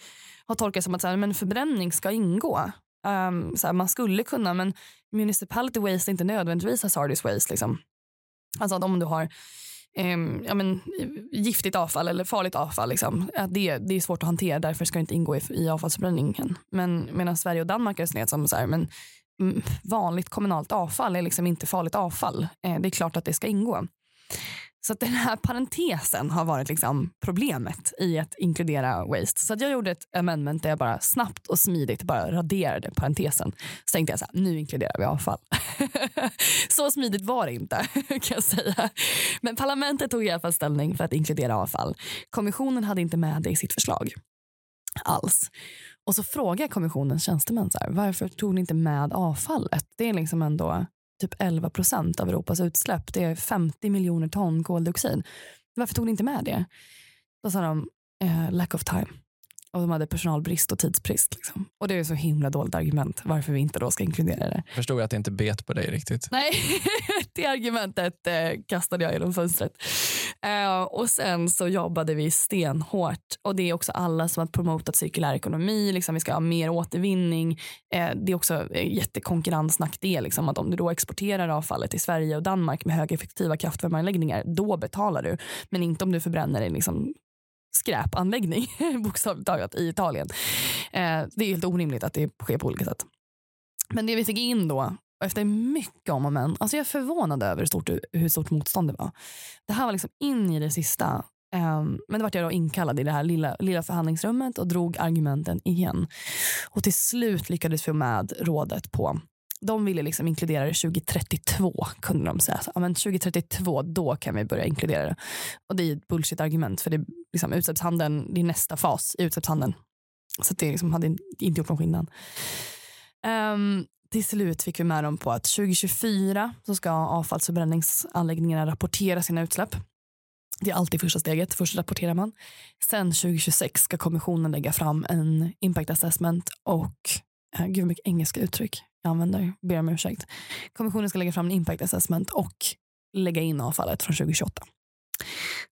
har tolkat som att så här, men förbränning ska ingå. Um, så här, man skulle kunna men municipality waste är inte nödvändigtvis hazardous waste. Liksom. Alltså att om du har um, ja, men, giftigt avfall eller farligt avfall, liksom, att det, det är svårt att hantera därför ska det inte ingå i, i avfallsförbränningen. Men medan Sverige och Danmark resonerat som så här, men mm, vanligt kommunalt avfall är liksom inte farligt avfall. Eh, det är klart att det ska ingå. Så den här parentesen har varit liksom problemet i att inkludera waste. Så jag gjorde ett amendment där jag bara snabbt och smidigt bara raderade parentesen. Så tänkte jag så här, nu inkluderar vi avfall. så smidigt var det inte kan jag säga. Men parlamentet tog i alla fall ställning för att inkludera avfall. Kommissionen hade inte med det i sitt förslag alls. Och så frågar kommissionens tjänstemän så här, varför tog ni inte med avfallet? Det är liksom ändå typ 11 procent av Europas utsläpp. Det är 50 miljoner ton koldioxid. Varför tog ni inte med det? Då sa de eh, lack of time. Och de hade personalbrist och tidsbrist. Liksom. Och det är så himla dåligt argument varför vi inte då ska inkludera det. Jag förstod att det inte bet på dig riktigt. Nej, det argumentet eh, kastade jag genom fönstret. Uh, och sen så jobbade vi stenhårt och det är också alla som har promotat cirkulär ekonomi, liksom vi ska ha mer återvinning. Uh, det är också jättekonkurrensnackdel liksom, att om du då exporterar avfallet till Sverige och Danmark med högeffektiva kraftvärmeanläggningar, då betalar du. Men inte om du förbränner det liksom skräpanläggning bokstavligt talat i Italien. Eh, det är helt orimligt att det sker på olika sätt. Men det vi fick in då efter mycket om och men, alltså jag är förvånad över hur stort, hur stort motstånd det var. Det här var liksom in i det sista. Ehm, men då var jag då inkallad i det här lilla, lilla förhandlingsrummet och drog argumenten igen. Och till slut lyckades vi få med rådet på de ville liksom inkludera det 2032 kunde de säga. Så, men 2032 då kan vi börja inkludera det. Och det är ett bullshit argument för det, liksom, utsläppshandeln, det är nästa fas i utsläppshandeln. Så det liksom hade inte gjort någon skillnad. Ehm, um, till slut fick vi med dem på att 2024 så ska avfallsförbränningsanläggningarna rapportera sina utsläpp. Det är alltid första steget. Först rapporterar man. Sen 2026 ska kommissionen lägga fram en impact assessment och eh, gud mycket engelska uttryck jag använder. Ber om ursäkt. Kommissionen ska lägga fram en impact assessment och lägga in avfallet från 2028.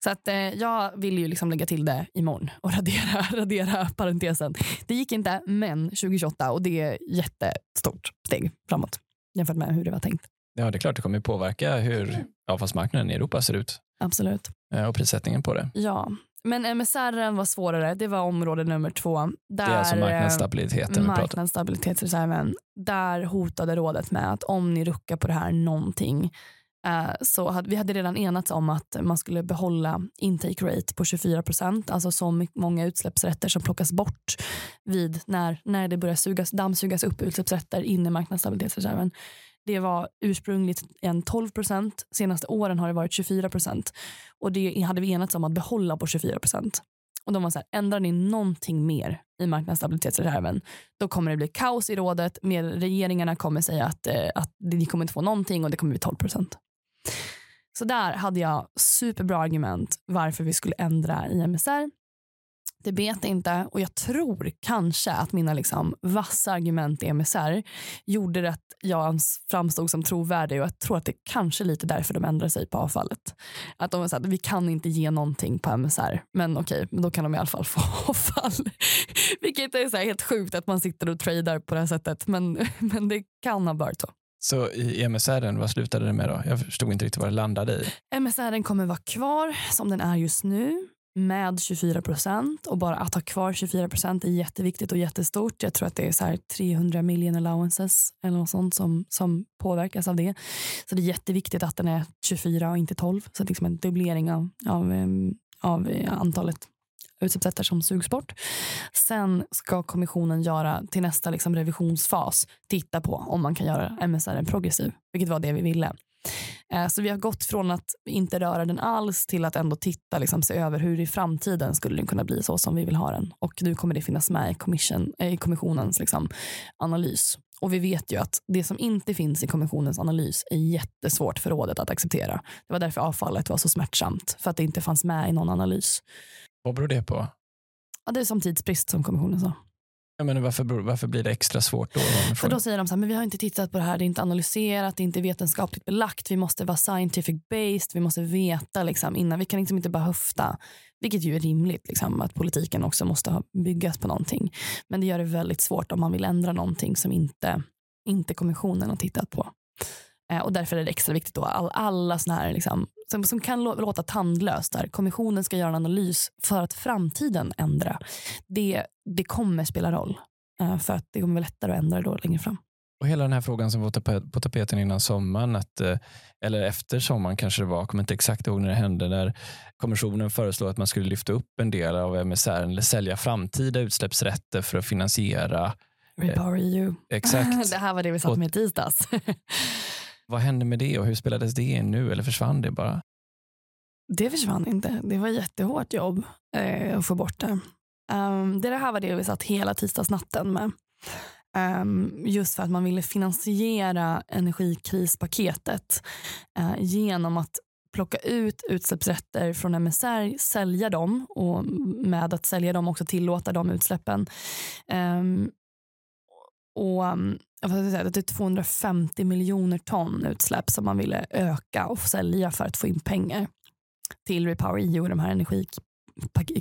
Så att, eh, jag vill ju liksom lägga till det imorgon och radera, radera parentesen. Det gick inte, men 2028 och det är jättestort steg framåt jämfört med hur det var tänkt. Ja, det är klart det kommer påverka hur avfallsmarknaden i Europa ser ut. Absolut. Eh, och prissättningen på det. Ja, men MSR var svårare. Det var område nummer två. Där, det är alltså marknadsstabiliteten. Marknadsstabilitetsreserven. Där hotade rådet med att om ni ruckar på det här någonting Eh, så hade, vi hade redan enats om att man skulle behålla intake rate på 24 procent, alltså så många utsläppsrätter som plockas bort vid när, när det börjar sugas, dammsugas upp utsläppsrätter in i marknadsstabilitetsreserven. Det var ursprungligt en 12 procent, senaste åren har det varit 24 procent och det hade vi enats om att behålla på 24 procent. Och de var så här, ändrar ni någonting mer i marknadsstabilitetsreserven då kommer det bli kaos i rådet. Med regeringarna kommer säga att, eh, att ni kommer inte få någonting och det kommer bli 12 procent. Så där hade jag superbra argument varför vi skulle ändra i MSR. Det vet inte och jag tror kanske att mina liksom vassa argument i MSR gjorde att jag framstod som trovärdig och jag tror att det är kanske lite därför de ändrade sig på avfallet. Att de sa att vi kan inte ge någonting på MSR men okej, men då kan de i alla fall få avfall. Vilket är så helt sjukt att man sitter och tradar på det här sättet men, men det kan ha varit så. Så i MSR, vad slutade det med då? Jag förstod inte riktigt vad det landade i. MSR kommer vara kvar som den är just nu med 24 procent och bara att ha kvar 24 procent är jätteviktigt och jättestort. Jag tror att det är så här 300 million allowances eller något sånt som, som påverkas av det. Så det är jätteviktigt att den är 24 och inte 12. Så det är liksom en dubblering av, av, av eh, antalet utsläppsrätter som sugs bort. Sen ska kommissionen göra till nästa liksom revisionsfas titta på om man kan göra MSR progressiv, vilket var det vi ville. Eh, så vi har gått från att inte röra den alls till att ändå titta, liksom, se över hur i framtiden skulle den kunna bli så som vi vill ha den. Och nu kommer det finnas med i, commission, eh, i kommissionens liksom, analys. Och vi vet ju att det som inte finns i kommissionens analys är jättesvårt för rådet att acceptera. Det var därför avfallet var så smärtsamt, för att det inte fanns med i någon analys. Vad beror det på? Ja, det är som tidsbrist som kommissionen sa. Ja, men varför, varför blir det extra svårt då? För då säger de så här, men vi har inte tittat på det här, det är inte analyserat, det är inte vetenskapligt belagt, vi måste vara scientific based, vi måste veta liksom, innan, vi kan liksom inte bara höfta. Vilket ju är rimligt, liksom, att politiken också måste byggas på någonting. Men det gör det väldigt svårt om man vill ändra någonting som inte, inte kommissionen har tittat på. Eh, och därför är det extra viktigt då all, alla såna här liksom, som, som kan låta tandlöst där kommissionen ska göra en analys för att framtiden ändra. Det, det kommer spela roll eh, för att det kommer vara lättare att ändra då längre fram. Och hela den här frågan som var på tapeten innan sommaren, att, eh, eller efter sommaren kanske det var, jag kommer inte exakt ihåg när det hände, när kommissionen föreslog att man skulle lyfta upp en del av MSR eller sälja framtida utsläppsrätter för att finansiera Repower EU. Exakt. det här var det vi satt med i tisdags. Vad hände med det och hur spelades det in nu eller försvann det bara? Det försvann inte. Det var jättehårt jobb eh, att få bort det. Um, det här var det vi satt hela tisdagsnatten med. Um, just för att man ville finansiera energikrispaketet uh, genom att plocka ut utsläppsrätter från MSR, sälja dem och med att sälja dem också tillåta de utsläppen. Um, och um, det är 250 miljoner ton utsläpp som man ville öka och sälja för att få in pengar. till Repower EU och de här energi,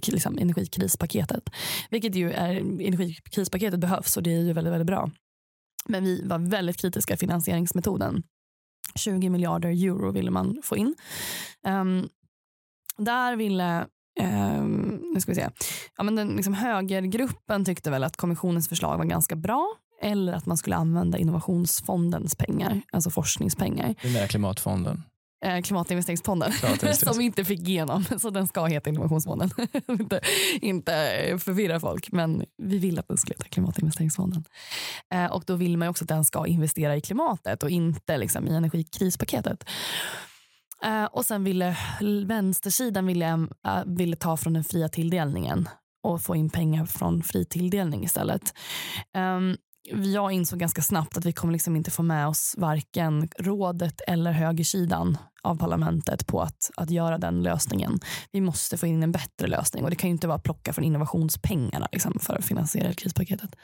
liksom, energikrispaketet. Vilket ju är, energikrispaketet behövs och det är ju väldigt, väldigt bra. Men vi var väldigt kritiska till finansieringsmetoden. 20 miljarder euro ville man få in. Um, där ville um, nu ska vi se. Ja, men den liksom, högergruppen tyckte väl att kommissionens förslag var ganska bra eller att man skulle använda innovationsfondens pengar, alltså forskningspengar. Det är klimatfonden. Eh, klimatinvesteringsfonden som vi inte fick igenom. Så den ska heta innovationsfonden. inte, inte förvirra folk, men vi vill att den ska heta klimatinvesteringsfonden. Eh, och då vill man också att den ska investera i klimatet och inte liksom, i energikrispaketet. Eh, och sen ville vänstersidan ville, ville ta från den fria tilldelningen och få in pengar från fri tilldelning istället. Um, jag insåg ganska snabbt att vi kommer liksom inte få med oss varken rådet eller högersidan av parlamentet på att, att göra den lösningen. Vi måste få in en bättre lösning och det kan ju inte vara att plocka från innovationspengarna liksom, för att finansiera krispaketet.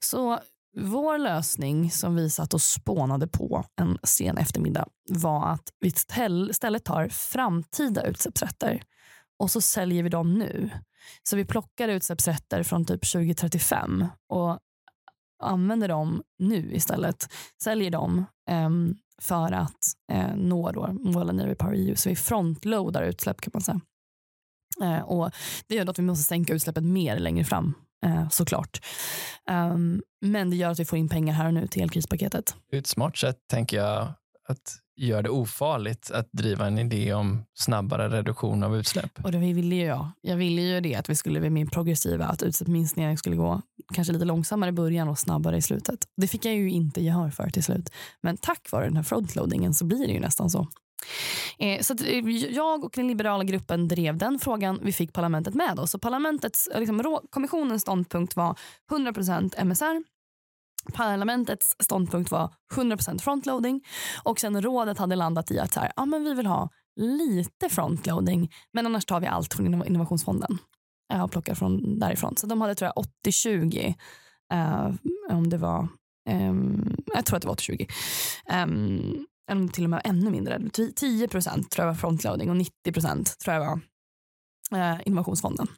Så vår lösning som vi satt och spånade på en sen eftermiddag var att vi istället tar framtida utsläppsrätter och så säljer vi dem nu. Så vi plockar utsläppsrätter från typ 2035 och använder dem nu istället. Säljer dem um, för att uh, nå då målen i Repower EU. Så vi frontloadar utsläpp kan man säga. Uh, och det gör att vi måste sänka utsläppet mer längre fram uh, såklart. Um, men det gör att vi får in pengar här och nu till elkrispaketet. Ett smart sätt tänker jag att gör det ofarligt att driva en idé om snabbare reduktion av utsläpp. Och det ville ju jag. Jag ville ju det att vi skulle bli mer progressiva, att utsläppsminskningen skulle gå kanske lite långsammare i början och snabbare i slutet. Det fick jag ju inte gehör för till slut. Men tack vare den här frontloadingen så blir det ju nästan så. Eh, så eh, jag och den liberala gruppen drev den frågan. Vi fick parlamentet med oss. Så parlamentets, eh, liksom, kommissionens ståndpunkt var 100% MSR Parlamentets ståndpunkt var 100% frontloading och sen rådet hade landat i att så här, ja, men vi vill ha lite frontloading men annars tar vi allt från innovationsfonden och plockar från därifrån. Så de hade tror jag 80-20 eh, om det var, eh, jag tror att det var 80-20. Um, ehm, eller till och med ännu mindre. 10% tror jag var frontloading och 90% tror jag var eh, innovationsfonden.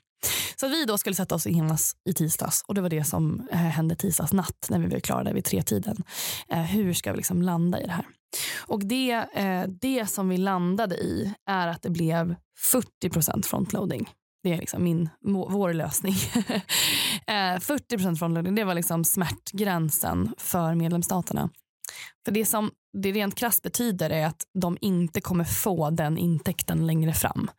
Så vi då skulle sätta oss i himlas i tisdags och det var det som eh, hände tisdags natt när vi blev klara där vid tretiden. Eh, hur ska vi liksom landa i det här? Och det, eh, det som vi landade i är att det blev 40% frontloading. Det är liksom min, vår lösning. 40% frontloading det var liksom smärtgränsen för medlemsstaterna. För det som det rent krasst betyder är att de inte kommer få den intäkten längre fram.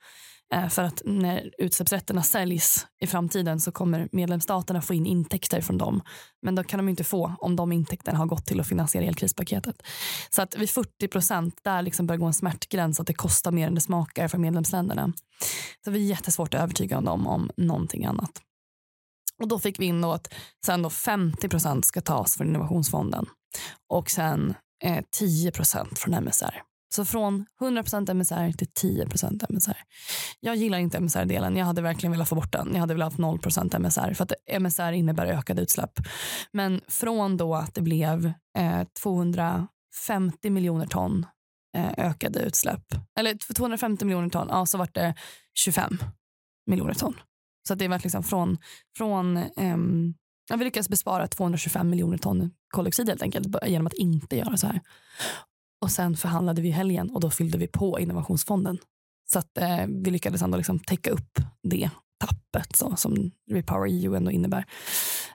Eh, för att när utsläppsrätterna säljs i framtiden så kommer medlemsstaterna få in intäkter från dem. Men då kan de inte få om de intäkterna har gått till att finansiera elkrispaketet. Så att vid 40 procent där liksom börjar gå en smärtgräns att det kostar mer än det smakar för medlemsländerna. Så vi är jättesvårt att övertyga dem om någonting annat. Och då fick vi in då att sen då 50 procent ska tas från innovationsfonden och sen eh, 10 procent från MSR. Så från 100% MSR till 10% MSR. Jag gillar inte MSR-delen. Jag hade verkligen velat få bort den. Jag hade velat ha 0% MSR för att MSR innebär ökade utsläpp. Men från då att det blev eh, 250 miljoner ton eh, ökade utsläpp, eller 250 miljoner ton, ja, så vart det 25 miljoner ton. Så att det var liksom från, från eh, vi lyckades bespara 225 miljoner ton koldioxid helt enkelt genom att inte göra så här. Och sen förhandlade vi i helgen och då fyllde vi på innovationsfonden. Så att eh, vi lyckades ändå liksom täcka upp det tappet så, som Repower EU ändå innebär.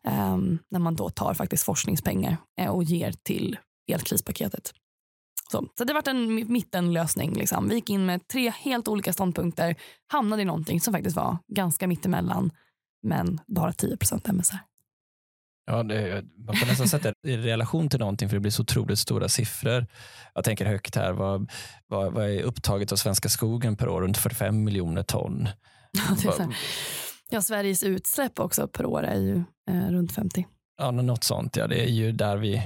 Um, när man då tar faktiskt forskningspengar eh, och ger till elkrispaketet. Så, så det var en mittenlösning. Liksom. Vi gick in med tre helt olika ståndpunkter, hamnade i någonting som faktiskt var ganska mittemellan, men bara 10% MSR. Ja, det, man får nästan sätta det i relation till någonting för det blir så otroligt stora siffror. Jag tänker högt här. Vad, vad, vad är upptaget av svenska skogen per år? Runt 45 miljoner ton. Ja, ja, Sveriges utsläpp också per år är ju eh, runt 50. Ja, något sånt. Ja, det är ju där vi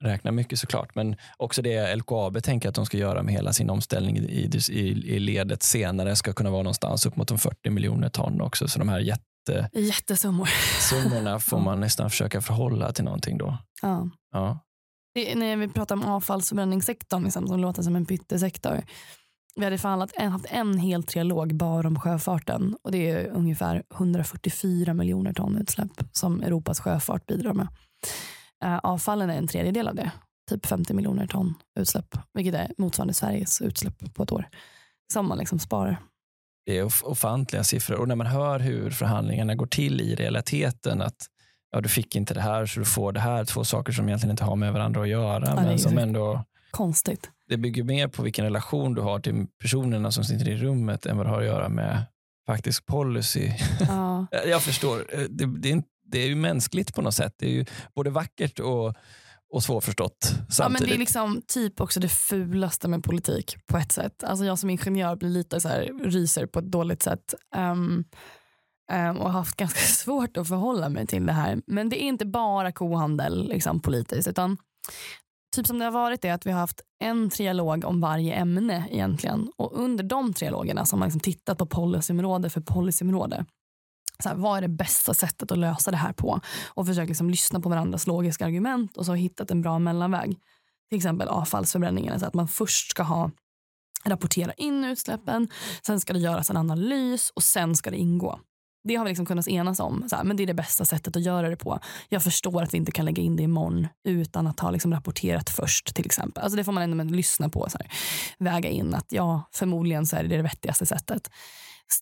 räknar mycket såklart. Men också det LKAB tänker att de ska göra med hela sin omställning i, i, i ledet senare ska kunna vara någonstans upp mot de 40 miljoner ton också. Så de här jätte jätte, jättesummor. Summorna får man nästan försöka förhålla till någonting då. Ja. ja. Det, när vi pratar om avfallsförbränningssektorn liksom, som låter som en pyttesektor Vi hade förhandlat, haft en hel trialog bara om sjöfarten och det är ungefär 144 miljoner ton utsläpp som Europas sjöfart bidrar med. Uh, avfallen är en tredjedel av det, typ 50 miljoner ton utsläpp, vilket är motsvarande Sveriges utsläpp på ett år som man liksom sparar. Det är ofantliga siffror och när man hör hur förhandlingarna går till i realiteten att ja, du fick inte det här så du får det här, två saker som egentligen inte har med varandra att göra ja, men som ändå konstigt. Det bygger mer på vilken relation du har till personerna som sitter i rummet än vad det har att göra med faktisk policy. Ja. Jag förstår. Det, det, är, det är ju mänskligt på något sätt. Det är ju både vackert och och svårförstått samtidigt. Ja, men det är liksom typ också det fulaste med politik på ett sätt. Alltså jag som ingenjör blir lite så här, ryser på ett dåligt sätt. Um, um, och har haft ganska svårt att förhålla mig till det här. Men det är inte bara kohandel liksom, politiskt utan typ som det har varit är att vi har haft en trialog om varje ämne egentligen. Och under de trialogerna så har man liksom tittat på policyområde för policyområde. Så här, vad är det bästa sättet att lösa det här på? Och försökt liksom lyssna på varandras logiska argument och så hittat en bra mellanväg. Till exempel avfallsförbränningen, så att man först ska ha rapportera in utsläppen, sen ska det göras en analys och sen ska det ingå. Det har vi liksom kunnat enas om. Så här, men Det är det bästa sättet att göra det på. Jag förstår att vi inte kan lägga in det imorgon utan att ha liksom rapporterat först. till exempel. Alltså Det får man ändå lyssna på. Så här, väga in att ja, förmodligen så är det det vettigaste sättet.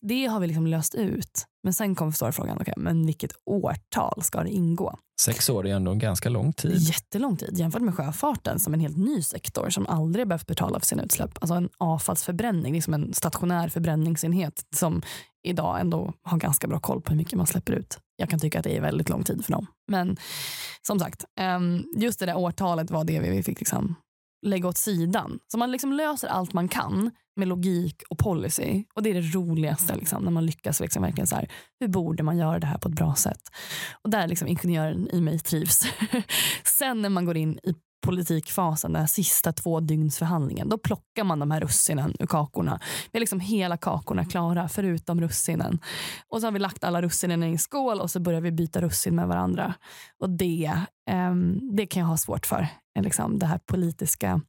Det har vi liksom löst ut. Men sen kom frågan, okay, men vilket årtal ska det ingå? Sex år är ändå en ganska lång tid. Jättelång tid jämfört med sjöfarten som en helt ny sektor som aldrig behövt betala för sina utsläpp. Alltså en avfallsförbränning, liksom en stationär förbränningsenhet som idag ändå har ganska bra koll på hur mycket man släpper ut. Jag kan tycka att det är väldigt lång tid för dem. Men som sagt, ehm, just det där årtalet var det vi fick liksom lägga åt sidan. Så man liksom löser allt man kan med logik och policy. Och Det är det roligaste liksom, när man lyckas. Liksom verkligen så här, hur borde man göra det här på ett bra sätt? Och Där liksom ingenjören i mig trivs. Sen när man går in i politikfasen, den här sista två dygns förhandlingen, då plockar man de här russinen ur kakorna. Vi har liksom hela kakorna klara förutom russinen. Och så har vi lagt alla russinen i en skål och så börjar vi byta russin med varandra. Och det, um, det kan jag ha svårt för. Eh, liksom, det här politiska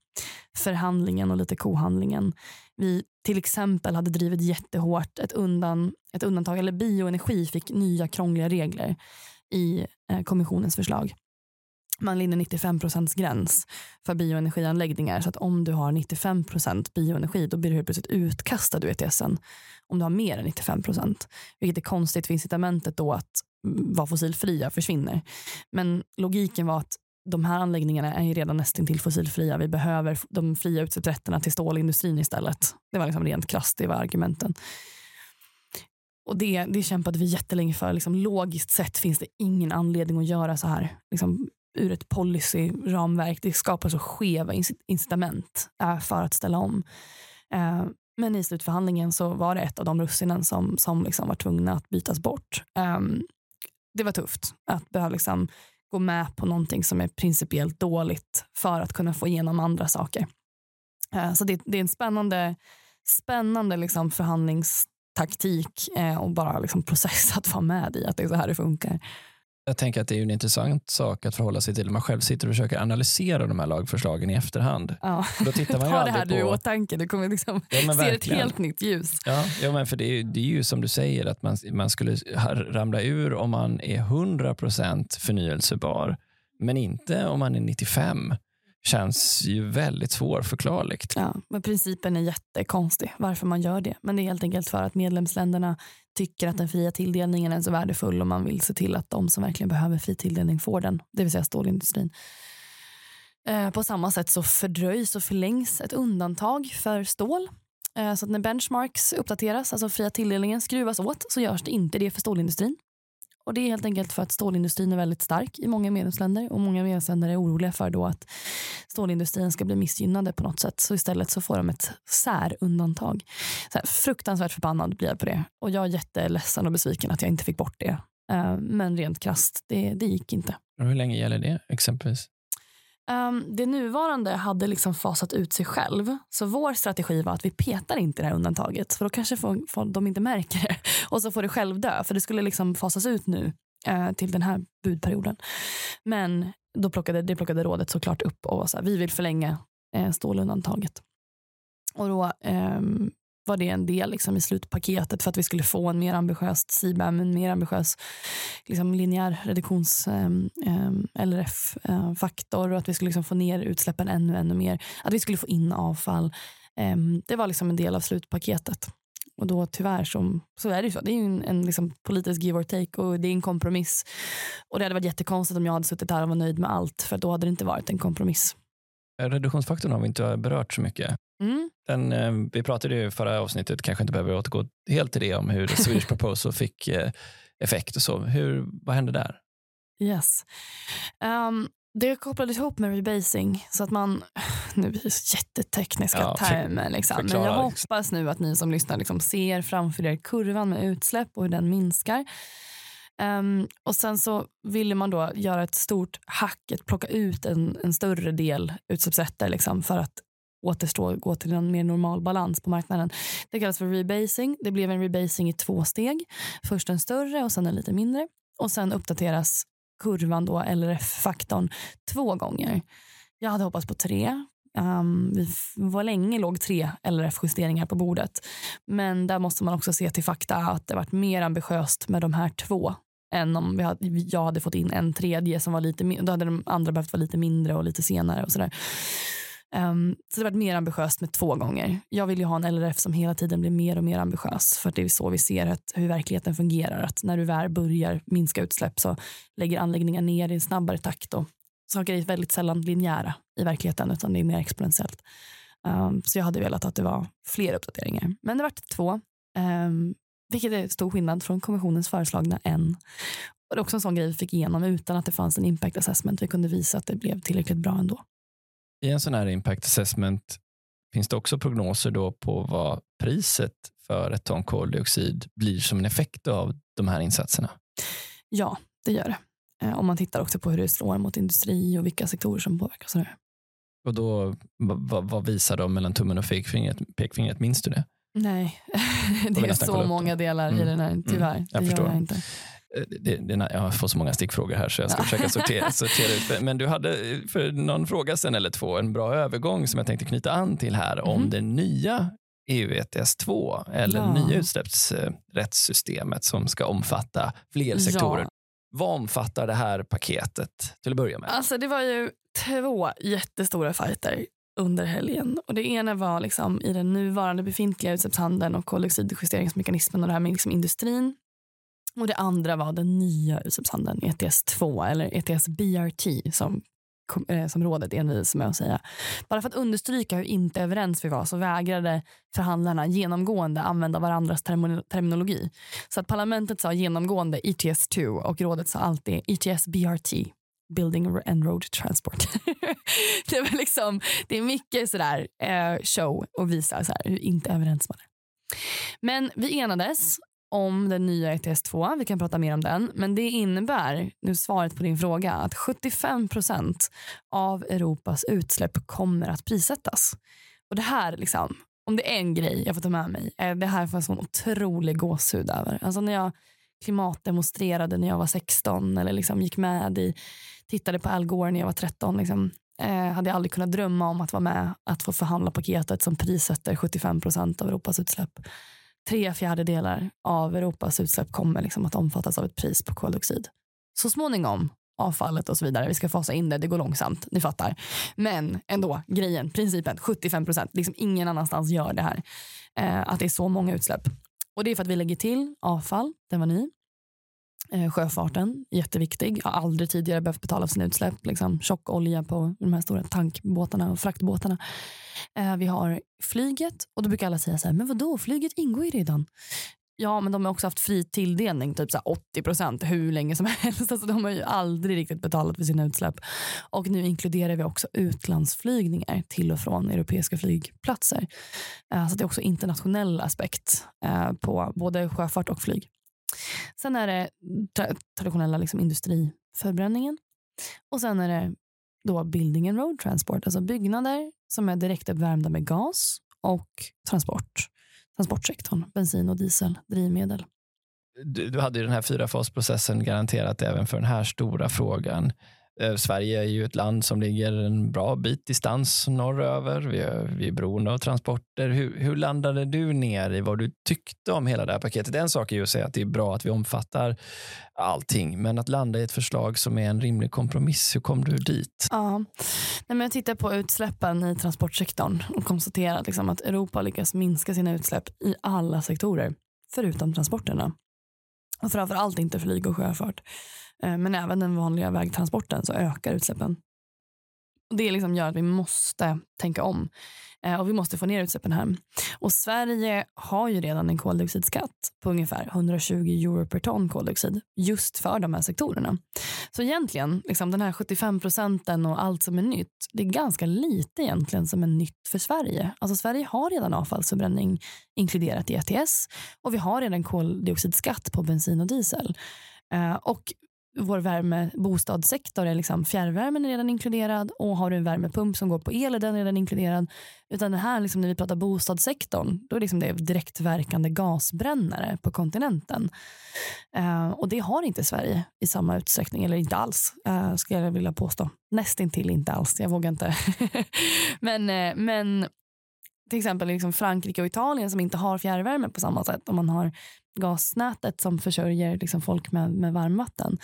förhandlingen och lite kohandlingen. Vi till exempel hade drivit jättehårt ett, undan, ett undantag, eller bioenergi fick nya krångliga regler i eh, kommissionens förslag man linjer 95 gräns för bioenergianläggningar. Så att om du har 95% bioenergi då blir du helt plötsligt utkastad ur ETSen om du har mer än 95% Vilket är konstigt för incitamentet då att vara fossilfria försvinner. Men logiken var att de här anläggningarna är ju redan nästan till fossilfria. Vi behöver de fria utsläppsrätterna till stålindustrin istället. Det var liksom rent krasst, det var argumenten. Och det, det kämpade vi jättelänge för. Liksom, logiskt sett finns det ingen anledning att göra så här. Liksom, ur ett policyramverk. Det skapar så skeva incitament eh, för att ställa om. Eh, men i slutförhandlingen så var det ett av de russinen som, som liksom var tvungna att bytas bort. Ehm, det var tufft att behöva liksom gå med på någonting som är principiellt dåligt för att kunna få igenom andra saker. Eh, så det, det, är en spännande, spännande liksom förhandlingstaktik och bara liksom process att vara med i att det är så här det funkar. Jag tänker att det är en intressant sak att förhålla sig till man själv sitter och försöker analysera de här lagförslagen i efterhand. Ja. Då tittar man ju Ta det här på... du i åtanke, du kommer liksom ja, se ett helt nytt ljus. Ja, ja men för det är, det är ju som du säger att man, man skulle ramla ur om man är 100% förnyelsebar, men inte om man är 95 känns ju väldigt svårförklarligt. Ja, men principen är jättekonstig varför man gör det. Men det är helt enkelt för att medlemsländerna tycker att den fria tilldelningen är så värdefull och man vill se till att de som verkligen behöver fri tilldelning får den, det vill säga stålindustrin. Eh, på samma sätt så fördröjs och förlängs ett undantag för stål. Eh, så att när benchmarks uppdateras, alltså fria tilldelningen skruvas åt, så görs det inte det för stålindustrin. Och Det är helt enkelt för att stålindustrin är väldigt stark i många medlemsländer och många medlemsländer är oroliga för då att stålindustrin ska bli missgynnade på något sätt. Så istället så får de ett särundantag. Så här, fruktansvärt förbannad blir jag på det och jag är jätteledsen och besviken att jag inte fick bort det. Eh, men rent krast, det, det gick inte. hur länge gäller det exempelvis? Um, det nuvarande hade liksom fasat ut sig själv. Så vår strategi var att vi petar inte det här undantaget. För då kanske får, får de inte märker det. Och så får det själv dö. För det skulle liksom fasas ut nu uh, till den här budperioden. Men då plockade, det plockade rådet såklart upp och var så här, vi vill förlänga uh, stålundantaget. Och då um, var det en del liksom, i slutpaketet för att vi skulle få en mer ambitiös CBAM, en mer ambitiös liksom, linjär reduktions ehm, ehm, eh, LRF-faktor och att vi skulle liksom, få ner utsläppen ännu, ännu mer. Att vi skulle få in avfall. Ehm, det var liksom en del av slutpaketet. Och då tyvärr så, så är det ju så. Det är en, en liksom politisk give or take och det är en kompromiss. Och det hade varit jättekonstigt om jag hade suttit här och var nöjd med allt för då hade det inte varit en kompromiss. Reduktionsfaktorn har vi inte berört så mycket. Mm. Den, eh, vi pratade i förra avsnittet, kanske inte behöver återgå helt till det, om hur Swedish Proposal fick eh, effekt och så. Hur, vad hände där? Yes. Um, det kopplades ihop med rebasing så att man, nu blir det jättetekniska ja, termer, liksom. men jag liksom. hoppas nu att ni som lyssnar liksom ser framför er kurvan med utsläpp och hur den minskar. Um, och sen så ville man då göra ett stort hack, att plocka ut en, en större del utsläppsrätter liksom, för att återstå gå till en mer normal balans på marknaden. Det kallas för rebasing. Det blev en rebasing i två steg. Först en större och sen en lite mindre. Och sen uppdateras kurvan, då, LRF-faktorn, två gånger. Jag hade hoppats på tre. Um, vi var länge låg tre LRF-justeringar på bordet. Men där måste man också se till fakta att det varit mer ambitiöst med de här två än om vi hade, jag hade fått in en tredje som var lite Då hade de andra behövt vara lite mindre och lite senare. och sådär. Um, så det har varit mer ambitiöst med två gånger. Jag vill ju ha en LRF som hela tiden blir mer och mer ambitiös. För det är så vi ser att, hur verkligheten fungerar. Att när du väl börjar minska utsläpp så lägger anläggningar ner i en snabbare takt. Och saker är väldigt sällan linjära i verkligheten utan det är mer exponentiellt. Um, så jag hade velat att det var fler uppdateringar. Men det vart två. Um, vilket är stor skillnad från kommissionens föreslagna en. Och det är också en sån grej vi fick igenom utan att det fanns en impact assessment. Vi kunde visa att det blev tillräckligt bra ändå. I en sån här impact assessment finns det också prognoser då på vad priset för ett ton koldioxid blir som en effekt av de här insatserna? Ja, det gör det. Eh, om man tittar också på hur det slår mot industri och vilka sektorer som påverkas. Och då, vad, vad visar de mellan tummen och pekfingret? pekfingret minns du det? Nej, det är så många delar mm. i den här, mm. tyvärr. Mm. Jag det förstår. Jag, inte. Eh, det, det, jag får så många stickfrågor här så jag ska ja. försöka sortera, sortera ut. Men du hade för någon fråga sen eller två en bra övergång som jag tänkte knyta an till här mm. om det nya EU ETS 2 eller ja. nya utsläppsrättssystemet som ska omfatta fler sektorer. Ja. Vad omfattar det här paketet till att börja med? Alltså det var ju två jättestora fighter under helgen. Och Det ena var liksom i den nuvarande befintliga utsläppshandeln och koldioxidjusteringsmekanismen och det här med liksom industrin. Och Det andra var den nya utsläppshandeln, ETS 2 eller ETS BRT som eh, som rådet envis med att säga. Bara för att understryka hur inte överens vi var så vägrade förhandlarna genomgående använda varandras terminologi. Så att parlamentet sa genomgående ETS 2 och rådet sa alltid ETS BRT. Building and Road Transport. det, är liksom, det är mycket sådär, eh, show och visa så hur inte överens man är. Men vi enades om den nya ETS 2. Vi kan prata mer om den. Men det innebär, nu svaret på din fråga, att 75 procent av Europas utsläpp kommer att prissättas. Och det här, liksom, om det är en grej jag får ta med mig, eh, det här får jag sån otrolig gåshud över. Alltså när jag klimatdemonstrerade när jag var 16 eller liksom gick med i, tittade på Al Gore när jag var 13. Liksom, eh, hade jag aldrig kunnat drömma om att vara med att få förhandla paketet som prissätter 75 procent av Europas utsläpp tre fjärdedelar av Europas utsläpp kommer liksom att omfattas av ett pris på koldioxid. Så småningom, avfallet och så vidare, vi ska fasa in det, det går långsamt, ni fattar. Men ändå, grejen, principen, 75 procent, liksom ingen annanstans gör det här. Eh, att det är så många utsläpp. Och det är för att vi lägger till avfall, den var ny. Eh, sjöfarten, jätteviktig. Har aldrig tidigare behövt betala för sina utsläpp. Liksom, tjock olja på de här stora tankbåtarna och fraktbåtarna. Eh, vi har flyget och då brukar alla säga så här, men vadå, flyget ingår ju redan. Ja, men de har också haft fri tilldelning, typ så 80 procent hur länge som helst. Alltså, de har ju aldrig riktigt betalat för sina utsläpp. Och nu inkluderar vi också utlandsflygningar till och från europeiska flygplatser. Eh, så det är också internationell aspekt eh, på både sjöfart och flyg. Sen är det tra traditionella liksom industriförbränningen. Och sen är det då building and road transport, alltså byggnader som är direktuppvärmda med gas och transport. Transportsektorn, bensin och diesel, drivmedel. Du, du hade ju den här fyrafasprocessen garanterat även för den här stora frågan. Eh, Sverige är ju ett land som ligger en bra bit distans norröver. Vi är, vi är beroende av transporter. Hur, hur landade du ner i vad du tyckte om hela det här paketet? En sak är ju att säga att det är bra att vi omfattar allting, men att landa i ett förslag som är en rimlig kompromiss, hur kom du dit? Ja, Nej, men jag tittar på utsläppen i transportsektorn och konstaterar liksom att Europa lyckas minska sina utsläpp i alla sektorer, förutom transporterna. Och framför allt inte flyg och sjöfart. Eh, men även den vanliga vägtransporten så ökar utsläppen. Det liksom gör att vi måste tänka om eh, och vi måste få ner utsläppen här. Och Sverige har ju redan en koldioxidskatt på ungefär 120 euro per ton koldioxid just för de här sektorerna. Så egentligen, liksom den här 75 procenten och allt som är nytt, det är ganska lite egentligen som är nytt för Sverige. Alltså Sverige har redan avfallsförbränning inkluderat i ETS och vi har redan koldioxidskatt på bensin och diesel. Eh, och vår värmebostadssektor är liksom fjärrvärmen är redan inkluderad och har du en värmepump som går på el är den redan inkluderad. Utan det här liksom när vi pratar bostadssektorn då är liksom det direktverkande gasbrännare på kontinenten. Eh, och det har inte Sverige i samma utsträckning eller inte alls eh, skulle jag vilja påstå. Nästintill inte alls, jag vågar inte. men, eh, men till exempel liksom Frankrike och Italien som inte har fjärrvärme på samma sätt. Om man har gasnätet som försörjer liksom folk med, med varmvatten.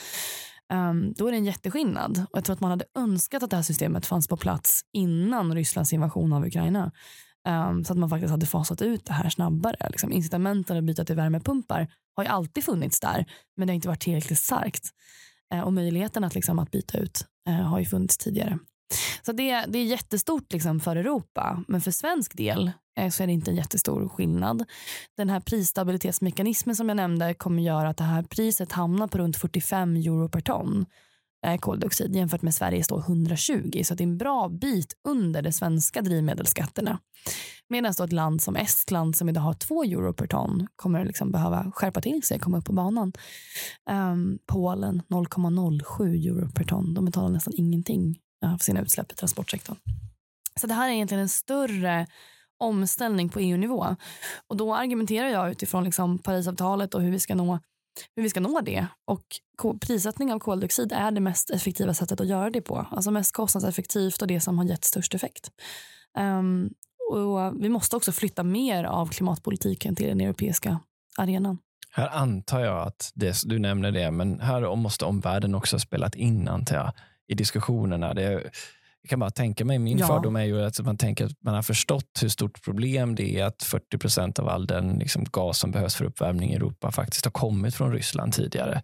Um, då är det en jätteskillnad. Och jag tror att man hade önskat att det här systemet fanns på plats innan Rysslands invasion av Ukraina. Um, så att man faktiskt hade fasat ut det här snabbare. Liksom, incitamenten att byta till värmepumpar har ju alltid funnits där, men det har inte varit tillräckligt starkt. Uh, och möjligheten att, liksom, att byta ut uh, har ju funnits tidigare. Så det, det är jättestort liksom för Europa, men för svensk del Eh, så är det inte en jättestor skillnad. Den här prisstabilitetsmekanismen som jag nämnde kommer göra att det här priset hamnar på runt 45 euro per ton eh, koldioxid jämfört med Sveriges då 120 så det är en bra bit under de svenska drivmedelsskatterna. Medan då ett land som Estland som idag har 2 euro per ton kommer liksom behöva skärpa till sig, komma upp på banan. Um, Polen 0,07 euro per ton. De betalar nästan ingenting eh, för sina utsläpp i transportsektorn. Så det här är egentligen en större omställning på EU-nivå. Och då argumenterar jag utifrån liksom Parisavtalet och hur vi ska nå hur vi ska nå det. Och prissättning av koldioxid är det mest effektiva sättet att göra det på. Alltså mest kostnadseffektivt och det som har gett störst effekt. Um, och vi måste också flytta mer av klimatpolitiken till den europeiska arenan. Här antar jag att det, du nämner det, men här måste omvärlden också ha spelat in antar jag i diskussionerna. Det, jag kan bara tänka mig, min ja. fördom är ju att man tänker att man har förstått hur stort problem det är att 40 procent av all den liksom gas som behövs för uppvärmning i Europa faktiskt har kommit från Ryssland tidigare.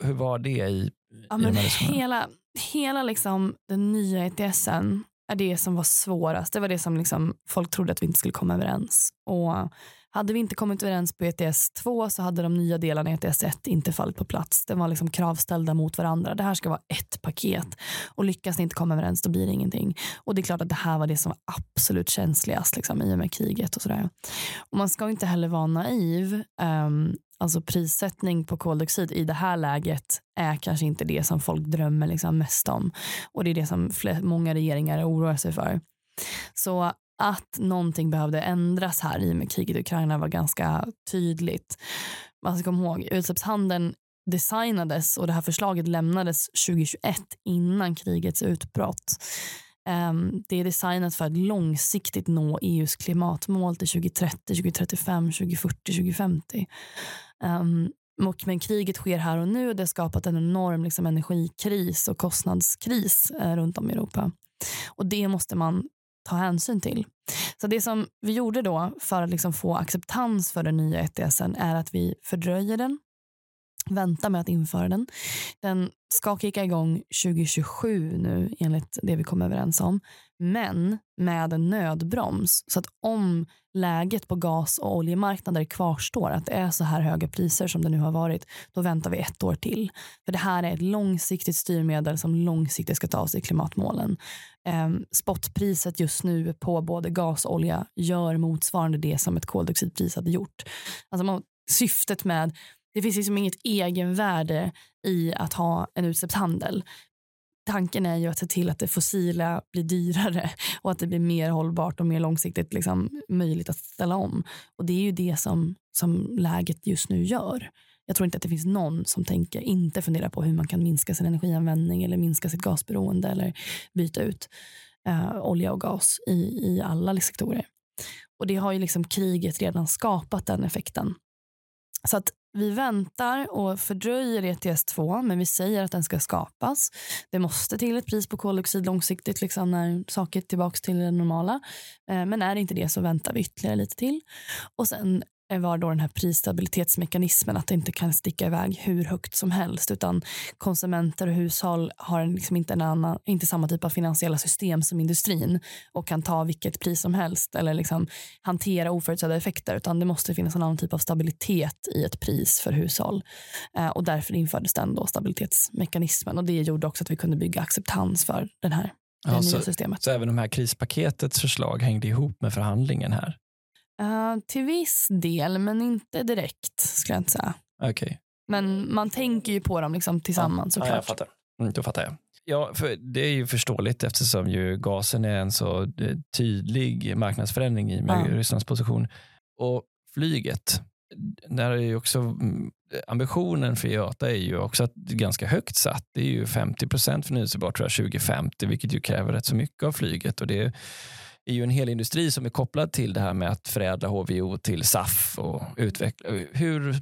Hur var det i, ja, men Hela, hela liksom den nya ETSen är det som var svårast. Det var det som liksom folk trodde att vi inte skulle komma överens. Och hade vi inte kommit överens på ETS 2 så hade de nya delarna i ETS 1 inte fallit på plats. Det var liksom kravställda mot varandra. Det här ska vara ett paket och lyckas ni inte komma överens då blir det ingenting. Och det är klart att det här var det som var absolut känsligast liksom, i och med kriget och sådär. Och man ska inte heller vara naiv. Um, alltså prissättning på koldioxid i det här läget är kanske inte det som folk drömmer liksom mest om. Och det är det som många regeringar oroar sig för. Så att någonting behövde ändras här i och med kriget i Ukraina var ganska tydligt. Alltså, man ska komma ihåg, utsläppshandeln designades och det här förslaget lämnades 2021 innan krigets utbrott. Ehm, det är designat för att långsiktigt nå EUs klimatmål till 2030, 2035, 2040, 2050. Och, men kriget sker här och nu och det har skapat en enorm liksom, energikris och kostnadskris eh, runt om i Europa. Och det måste man ta hänsyn till. Så det som vi gjorde då för att liksom få acceptans för den nya ETSen är att vi fördröjer den, vänta med att införa den. Den ska kicka igång 2027 nu enligt det vi kom överens om, men med en nödbroms. Så att om läget på gas och oljemarknader kvarstår, att det är så här höga priser som det nu har varit, då väntar vi ett år till. För det här är ett långsiktigt styrmedel som långsiktigt ska ta oss i klimatmålen. Ehm, spotpriset just nu på både gas och olja gör motsvarande det som ett koldioxidpris hade gjort. Alltså syftet med det finns liksom inget egenvärde i att ha en utsläppshandel tanken är ju att se till att det fossila blir dyrare och att det blir mer hållbart och mer långsiktigt liksom, möjligt att ställa om. Och det är ju det som, som läget just nu gör. Jag tror inte att det finns någon som tänker inte fundera på hur man kan minska sin energianvändning eller minska sitt gasberoende eller byta ut eh, olja och gas i, i alla sektorer. Och det har ju liksom kriget redan skapat den effekten. Så att vi väntar och fördröjer ETS2 men vi säger att den ska skapas. Det måste till ett pris på koldioxid långsiktigt liksom när saker är tillbaka till det normala. Eh, men är det inte det så väntar vi ytterligare lite till. Och sen var då den här prisstabilitetsmekanismen att det inte kan sticka iväg hur högt som helst utan konsumenter och hushåll har liksom inte, en annan, inte samma typ av finansiella system som industrin och kan ta vilket pris som helst eller liksom hantera oförutsedda effekter utan det måste finnas en annan typ av stabilitet i ett pris för hushåll eh, och därför infördes den då stabilitetsmekanismen och det gjorde också att vi kunde bygga acceptans för den här ja, så, systemet. Så även de här krispaketets förslag hängde ihop med förhandlingen här? Uh, till viss del, men inte direkt skulle jag inte säga. Okay. Men man tänker ju på dem liksom tillsammans ja, såklart. Ja, jag fattar. Mm, då fattar jag. Ja, för det är ju förståeligt eftersom ju gasen är en så eh, tydlig marknadsförändring i med ja. Rysslands position. Och flyget, där är ju också mm, ambitionen för IATA är ju också att ganska högt satt. Det är ju 50 procent förnyelsebart tror jag 2050, vilket ju kräver rätt så mycket av flyget. Och det är ju en hel industri som är kopplad till det här med att förädla HVO till SAF och utveckla. Hur,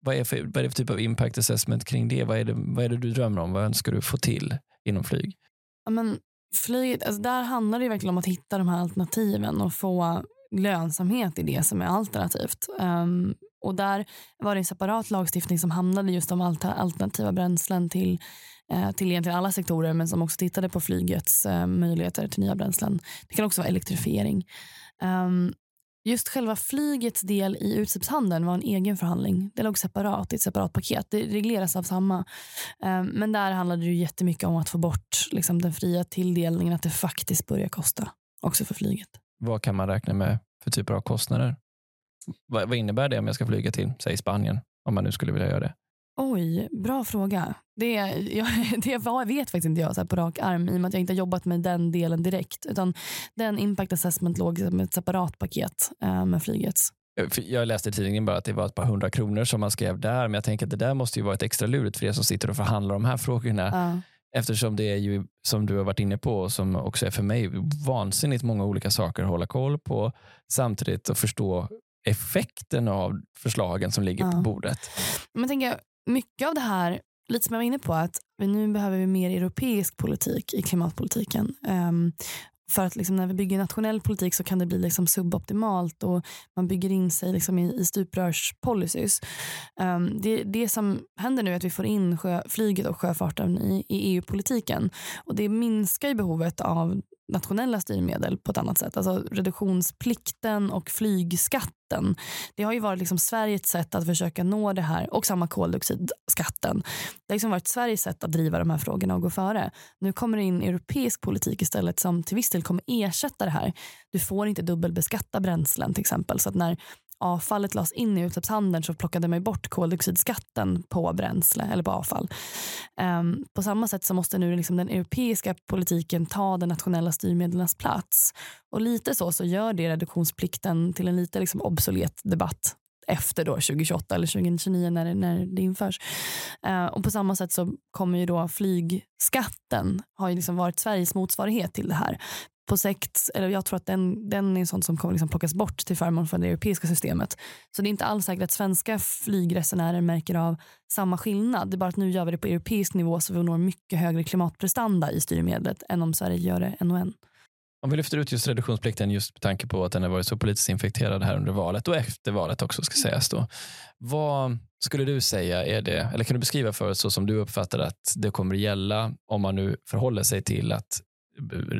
vad, är för, vad är det för typ av impact assessment kring det? Vad är det, vad är det du drömmer om? Vad önskar du få till inom flyg? Ja, men flyget, alltså där handlar det verkligen om att hitta de här alternativen och få lönsamhet i det som är alternativt. Um, och där var det en separat lagstiftning som handlade just om alternativa bränslen till Eh, till egentligen alla sektorer men som också tittade på flygets eh, möjligheter till nya bränslen. Det kan också vara elektrifiering. Ehm, just själva flygets del i utsläppshandeln var en egen förhandling. Det låg separat i ett separat paket. Det regleras av samma. Ehm, men där handlade det ju jättemycket om att få bort liksom, den fria tilldelningen, att det faktiskt börjar kosta också för flyget. Vad kan man räkna med för typer av kostnader? Vad, vad innebär det om jag ska flyga till, säg Spanien, om man nu skulle vilja göra det? Oj, bra fråga. Det, jag, det vet faktiskt inte jag så på rak arm i och med att jag inte har jobbat med den delen direkt. Utan den impact assessment låg som ett separat paket eh, med flygets. Jag läste i tidningen bara att det var ett par hundra kronor som man skrev där, men jag tänker att det där måste ju vara ett extra lurigt för er som sitter och förhandlar om de här frågorna. Ja. Eftersom det är ju, som du har varit inne på, och som också är för mig, vansinnigt många olika saker att hålla koll på, samtidigt att förstå effekten av förslagen som ligger ja. på bordet. Men tänker, mycket av det här, lite som jag var inne på, att nu behöver vi mer europeisk politik i klimatpolitiken. Um, för att liksom när vi bygger nationell politik så kan det bli liksom suboptimalt och man bygger in sig liksom i, i stuprörspolicys. Um, det, det som händer nu är att vi får in sjö, flyget och sjöfarten i, i EU-politiken och det minskar ju behovet av nationella styrmedel på ett annat sätt. Alltså reduktionsplikten och flygskatten. Det har ju varit liksom Sveriges sätt att försöka nå det här och samma koldioxidskatten. Det har liksom varit Sveriges sätt att driva de här frågorna och gå före. Nu kommer det in europeisk politik istället som till viss del kommer ersätta det här. Du får inte dubbelbeskatta bränslen till exempel. Så att när avfallet lades in i utsläppshandeln så plockade man bort koldioxidskatten på bränsle eller på avfall. Um, på samma sätt så måste nu liksom den europeiska politiken ta den nationella styrmedlens plats. Och lite så så gör det reduktionsplikten till en lite liksom obsolet debatt efter då 2028 eller 2029 när det, när det införs. Uh, och på samma sätt så kommer ju då flygskatten har ju liksom varit Sveriges motsvarighet till det här på sekt, eller jag tror att den, den är sånt som kommer liksom plockas bort till förmån för det europeiska systemet. Så det är inte alls säkert att svenska flygresenärer märker av samma skillnad. Det är bara att nu gör vi det på europeisk nivå så vi når mycket högre klimatprestanda i styrmedlet än om Sverige gör det en och en. Om vi lyfter ut just reduktionsplikten just med tanke på att den har varit så politiskt infekterad här under valet och efter valet också ska sägas då. Vad skulle du säga är det, eller kan du beskriva för oss så som du uppfattar att det kommer gälla om man nu förhåller sig till att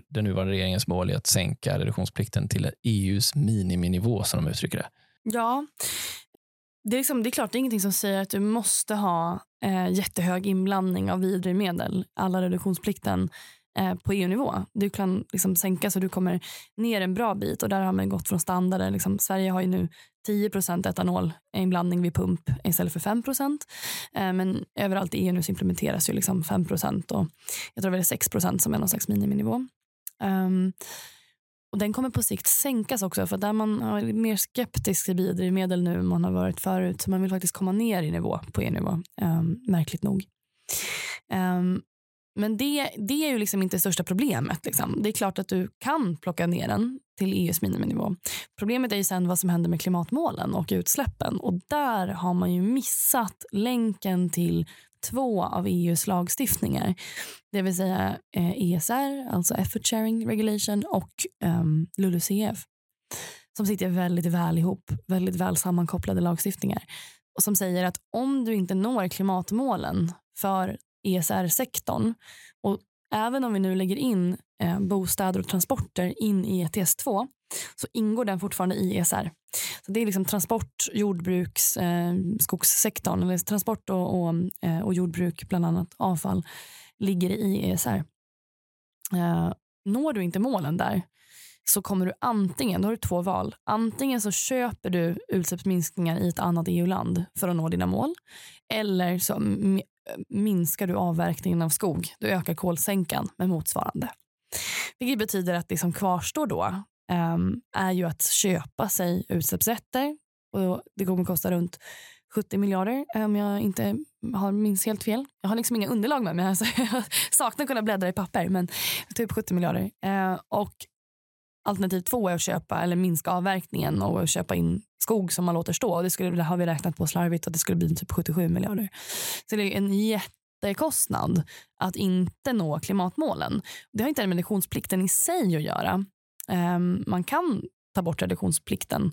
den nuvarande regeringens mål är att sänka reduktionsplikten till EUs miniminivå som de uttrycker det. Ja, det är, liksom, det är klart, det är ingenting som säger att du måste ha eh, jättehög inblandning av biodrivmedel, alla reduktionsplikten eh, på EU-nivå. Du kan liksom sänka så du kommer ner en bra bit och där har man gått från standarden. Liksom, Sverige har ju nu 10% etanol inblandning vid pump istället för 5 eh, Men överallt i EU nu så implementeras ju liksom 5 och jag tror det är 6% som är någon slags miniminivå. Um, och den kommer på sikt sänkas också för där man är mer skeptisk till biodrivmedel nu än man har varit förut. Så man vill faktiskt komma ner i nivå på EU-nivå, um, ehm, märkligt nog. Um, men det, det är ju liksom inte det största problemet. Liksom. Det är klart att du kan plocka ner den till EUs miniminivå. Problemet är ju sen vad som händer med klimatmålen och utsläppen. Och där har man ju missat länken till två av EUs lagstiftningar. Det vill säga eh, ESR, alltså Effort Sharing Regulation och um, LULUCF som sitter väldigt väl ihop, väldigt väl sammankopplade lagstiftningar och som säger att om du inte når klimatmålen för ESR-sektorn och även om vi nu lägger in eh, bostäder och transporter in i ETS2 så ingår den fortfarande i ESR. Så det är liksom transport, jordbruks, eh, skogssektorn, eller transport och, och, eh, och, jordbruk, bland annat avfall, ligger i ESR. Eh, når du inte målen där så kommer du antingen, då har du två val. Antingen så köper du utsläppsminskningar i ett annat EU-land för att nå dina mål. Eller så minskar du avverkningen av skog. Du ökar kolsänkan med motsvarande. Vilket betyder att det som kvarstår då um, är ju att köpa sig utsläppsrätter. Och det kommer att kosta runt 70 miljarder eh, om jag inte har minns helt fel. Jag har liksom inga underlag med mig. Alltså, jag saknar att kunna bläddra i papper. Men typ 70 miljarder. Uh, och Alternativ två är att köpa eller minska avverkningen och köpa in skog som man låter stå. Det, skulle, det har vi räknat på slarvigt att det skulle bli typ 77 miljarder. Så det är en jättekostnad att inte nå klimatmålen. Det har inte med reduktionsplikten i sig att göra. Ehm, man kan ta bort reduktionsplikten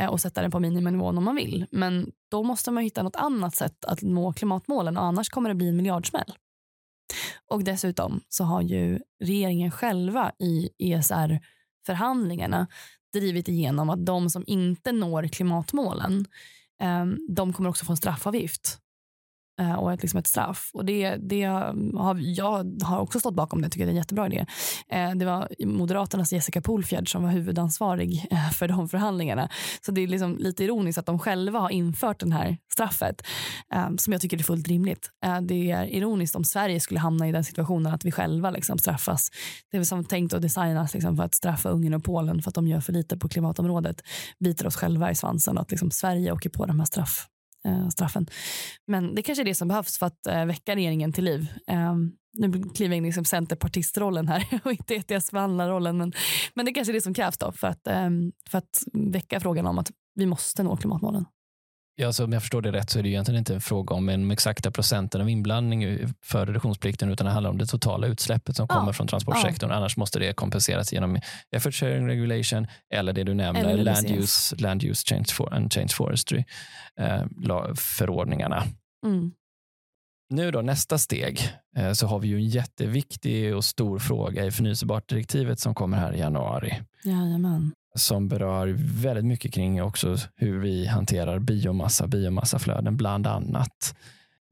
eh, och sätta den på miniminivån om man vill. Men då måste man hitta något annat sätt att nå klimatmålen och annars kommer det bli en miljardsmäll. Och dessutom så har ju regeringen själva i ESR förhandlingarna drivit igenom att de som inte når klimatmålen ehm, de kommer också få en straffavgift. Eh, och ett, liksom ett straff. Och det, det har, jag har också stått bakom det, Jag tycker det är en jättebra idé. Eh, det var Moderaternas Jessica Polfjärd som var huvudansvarig eh, för de förhandlingarna. Så det är liksom lite ironiskt att de själva har infört det här straffet som jag tycker är fullt rimligt. Det är ironiskt om Sverige skulle hamna i den situationen att vi själva liksom straffas. Det är som tänkt att designas liksom för att straffa Ungern och Polen för att de gör för lite på klimatområdet. Biter oss själva i svansen och att liksom Sverige åker på de här straff Eh, straffen. Men det kanske är det som behövs för att eh, väcka regeringen till liv. Eh, nu kliver jag in i liksom centerpartistrollen här och inte ETS-förhandlarrollen. Men, men det kanske är det som krävs då för att, eh, för att väcka frågan om att vi måste nå klimatmålen. Ja, så om jag förstår det rätt så är det egentligen inte en fråga om en exakta procenten av inblandning för reduktionsplikten utan det handlar om det totala utsläppet som ja. kommer från transportsektorn. Ja. Annars måste det kompenseras genom effort sharing regulation eller det du nämner, land use, land use change, for, and change forestry eh, förordningarna. Mm. Nu då nästa steg eh, så har vi ju en jätteviktig och stor fråga i förnyelsebart-direktivet som kommer här i januari. Jajamän som berör väldigt mycket kring också hur vi hanterar biomassa, biomassaflöden bland annat.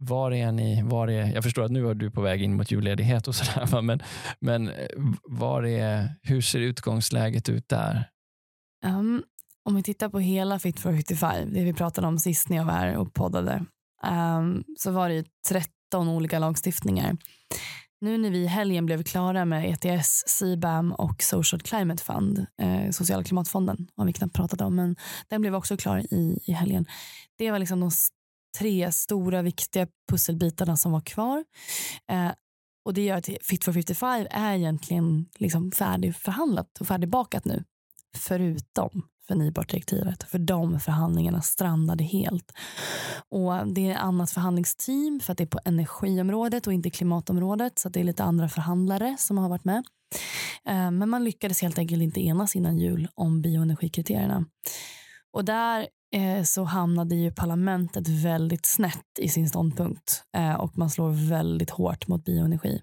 Var är ni? Var är, jag förstår att nu är du på väg in mot julledighet och sådär, men, men eh, var är, hur ser utgångsläget ut där? Um, om vi tittar på hela Fit for 55, det vi pratade om sist när jag var här och poddade, um, så var det 13 olika lagstiftningar. Nu när vi i helgen blev klara med ETS, CBAM och Social Climate Fund, eh, sociala klimatfonden har vi knappt pratat om, men den blev också klar i, i helgen. Det var liksom de tre stora viktiga pusselbitarna som var kvar. Eh, och det gör att Fit for 55 är egentligen liksom färdigförhandlat och färdigbakat nu. Förutom förnybartdirektivet. För de förhandlingarna strandade helt. Och Det är annat förhandlingsteam för att det är på energiområdet och inte klimatområdet. Så det är lite andra förhandlare som har varit med. Eh, men man lyckades helt enkelt inte enas innan jul om bioenergikriterierna. Och där eh, så hamnade ju parlamentet väldigt snett i sin ståndpunkt eh, och man slår väldigt hårt mot bioenergi.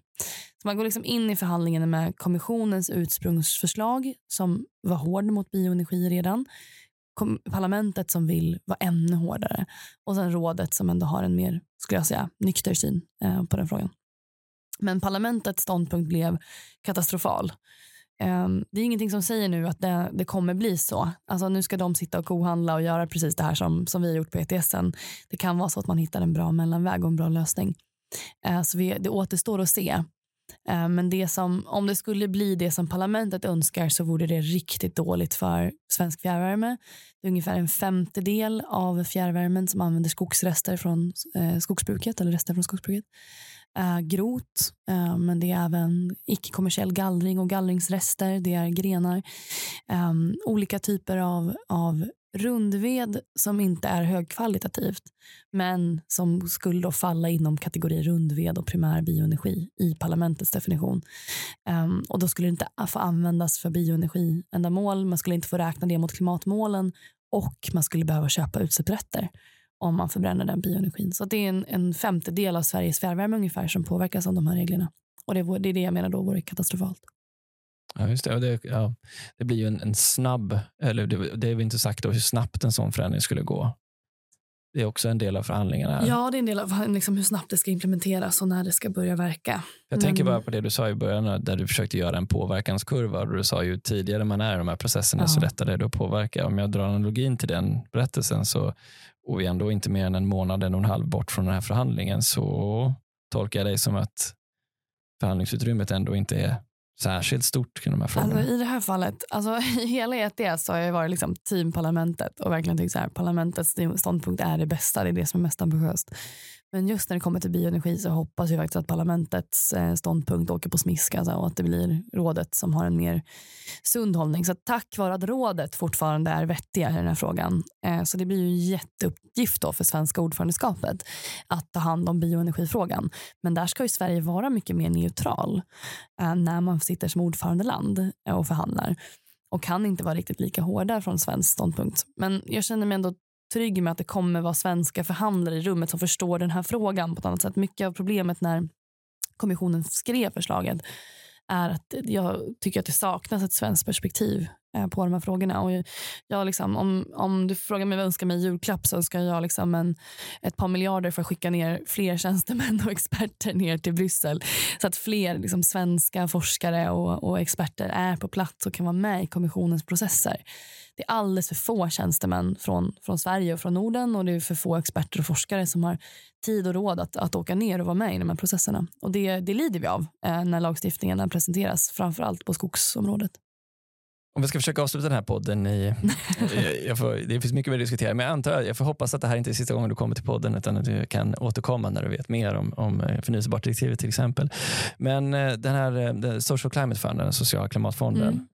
Så man går liksom in i förhandlingarna med kommissionens ursprungsförslag som var hård mot bioenergi redan. Parlamentet som vill vara ännu hårdare och sen rådet som ändå har en mer skulle jag säga, nykter syn eh, på den frågan. Men parlamentets ståndpunkt blev katastrofal. Ehm, det är ingenting som säger nu att det, det, kommer bli så. Alltså, nu ska de sitta och kohandla och göra precis det här som, som vi har gjort på ETSen. Det kan vara så att man hittar en bra mellanväg och en bra lösning. Eh, så vi, det återstår att se Eh, men det som, om det skulle bli det som parlamentet önskar så vore det riktigt dåligt för svensk fjärrvärme. Det är ungefär en femtedel av fjärrvärmen som använder skogsrester från eh, skogsbruket eller rester från skogsbruket. Eh, grot, men det är även icke-kommersiell gallring och gallringsrester. Det är grenar. Olika typer av, av rundved som inte är högkvalitativt men som skulle då falla inom kategori rundved och primär bioenergi i parlamentets definition. Um, och Då skulle det inte få användas för bioenergiändamål. Man skulle inte få räkna det mot klimatmålen och man skulle behöva köpa utsläppsrätter om man förbränner den bioenergin. Så det är en, en femtedel av Sveriges fjärrvärme ungefär som påverkas av de här reglerna. Och Det, det är det jag menar då vore katastrofalt. Ja, just det. Det, ja, det blir ju en, en snabb, eller det, det är väl inte sagt då hur snabbt en sån förändring skulle gå. Det är också en del av förhandlingarna. Här. Ja, det är en del av liksom, hur snabbt det ska implementeras och när det ska börja verka. Jag Men... tänker bara på det du sa i början där du försökte göra en påverkanskurva. Du sa ju tidigare man är i de här processerna ja. så lättare är det att påverka. Om jag drar analogin till den berättelsen så och vi är ändå inte mer än en månad, en och en halv bort från den här förhandlingen så tolkar jag dig som att förhandlingsutrymmet ändå inte är särskilt stort kring de här frågorna? Alltså, I det här fallet, alltså, i hela ETS så har jag varit liksom teamparlamentet och verkligen tyckt så här, parlamentets ståndpunkt är det bästa, det är det som är mest ambitiöst. Men just när det kommer till bioenergi så hoppas jag faktiskt att parlamentets eh, ståndpunkt åker på smiska alltså, och att det blir rådet som har en mer sund hållning. Så tack vare att rådet fortfarande är vettiga i den här frågan. Eh, så det blir ju en jätteuppgift då för svenska ordförandeskapet att ta hand om bioenergifrågan. Men där ska ju Sverige vara mycket mer neutral eh, när man sitter som ordförandeland och förhandlar och kan inte vara riktigt lika hårda från svensk ståndpunkt. Men jag känner mig ändå trygg med att det kommer vara svenska förhandlare i rummet som förstår den här frågan på ett annat sätt. Mycket av problemet när kommissionen skrev förslaget är att jag tycker att det saknas ett svenskt perspektiv eh, på de här frågorna. Och jag liksom, om, om du frågar mig vad jag önskar mig i julklapp så önskar jag liksom en, ett par miljarder för att skicka ner fler tjänstemän och experter ner till Bryssel så att fler liksom, svenska forskare och, och experter är på plats och kan vara med i kommissionens processer. Det är alldeles för få tjänstemän från, från Sverige och från Norden och det är för få experter och forskare som har tid och råd att, att åka ner och vara med i de här processerna. Och det, det lider vi av eh, när lagstiftningen presenteras, framför allt på skogsområdet. Om vi ska försöka avsluta den här podden i... får, det finns mycket mer att diskutera, men jag antar jag får hoppas att det här inte är sista gången du kommer till podden, utan att du kan återkomma när du vet mer om, om eh, förnyelsebart-direktivet till exempel. Men eh, den här eh, den Social Climate Fund, den sociala klimatfonden, mm.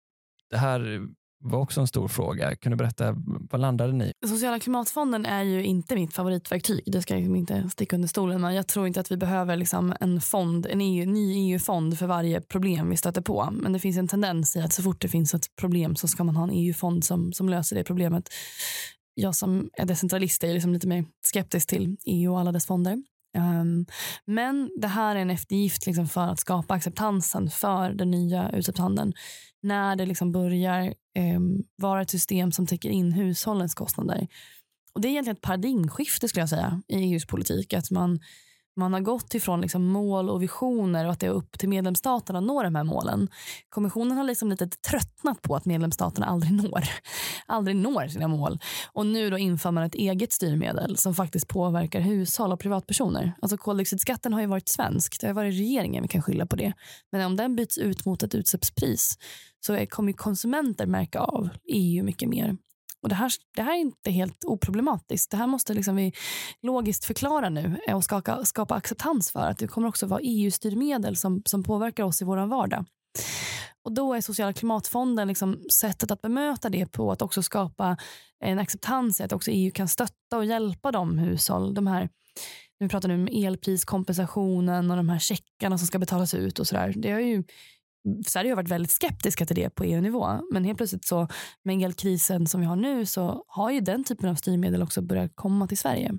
det här var också en stor fråga. Kan du berätta, vad landade ni Sociala klimatfonden är ju inte mitt favoritverktyg. Det ska jag liksom inte sticka under stolen med. Jag tror inte att vi behöver liksom en fond, en EU, ny EU-fond för varje problem vi stöter på. Men det finns en tendens i att så fort det finns ett problem så ska man ha en EU-fond som, som löser det problemet. Jag som är decentralist är liksom lite mer skeptisk till EU och alla dess fonder. Um, men det här är en eftergift liksom för att skapa acceptansen för den nya utsläppshandeln när det liksom börjar um, vara ett system som täcker in hushållens kostnader. Och Det är egentligen ett paradigmskifte skulle jag säga i EUs politik. Att man man har gått ifrån liksom mål och visioner och att det är upp till medlemsstaterna att nå de här målen. Kommissionen har liksom lite tröttnat på att medlemsstaterna aldrig når, aldrig når sina mål. Och nu då inför man ett eget styrmedel som faktiskt påverkar hushåll och privatpersoner. Alltså koldioxidskatten har ju varit svensk. Det har varit regeringen vi kan skylla på det. Men om den byts ut mot ett utsläppspris så kommer konsumenter märka av EU mycket mer. Och det, här, det här är inte helt oproblematiskt. Det här måste liksom vi logiskt förklara nu eh, och skapa, skapa acceptans för att det kommer också vara EU-styrmedel som, som påverkar oss i vår vardag. Och Då är sociala klimatfonden liksom sättet att bemöta det på att också skapa en acceptans i att också EU kan stötta och hjälpa de hushåll, de här nu pratar nu om elpriskompensationen och de här checkarna som ska betalas ut och sådär. Det har ju Sverige har varit väldigt skeptiska till det på EU-nivå. Men helt plötsligt så med elkrisen som vi har nu så har ju den typen av styrmedel också börjat komma till Sverige.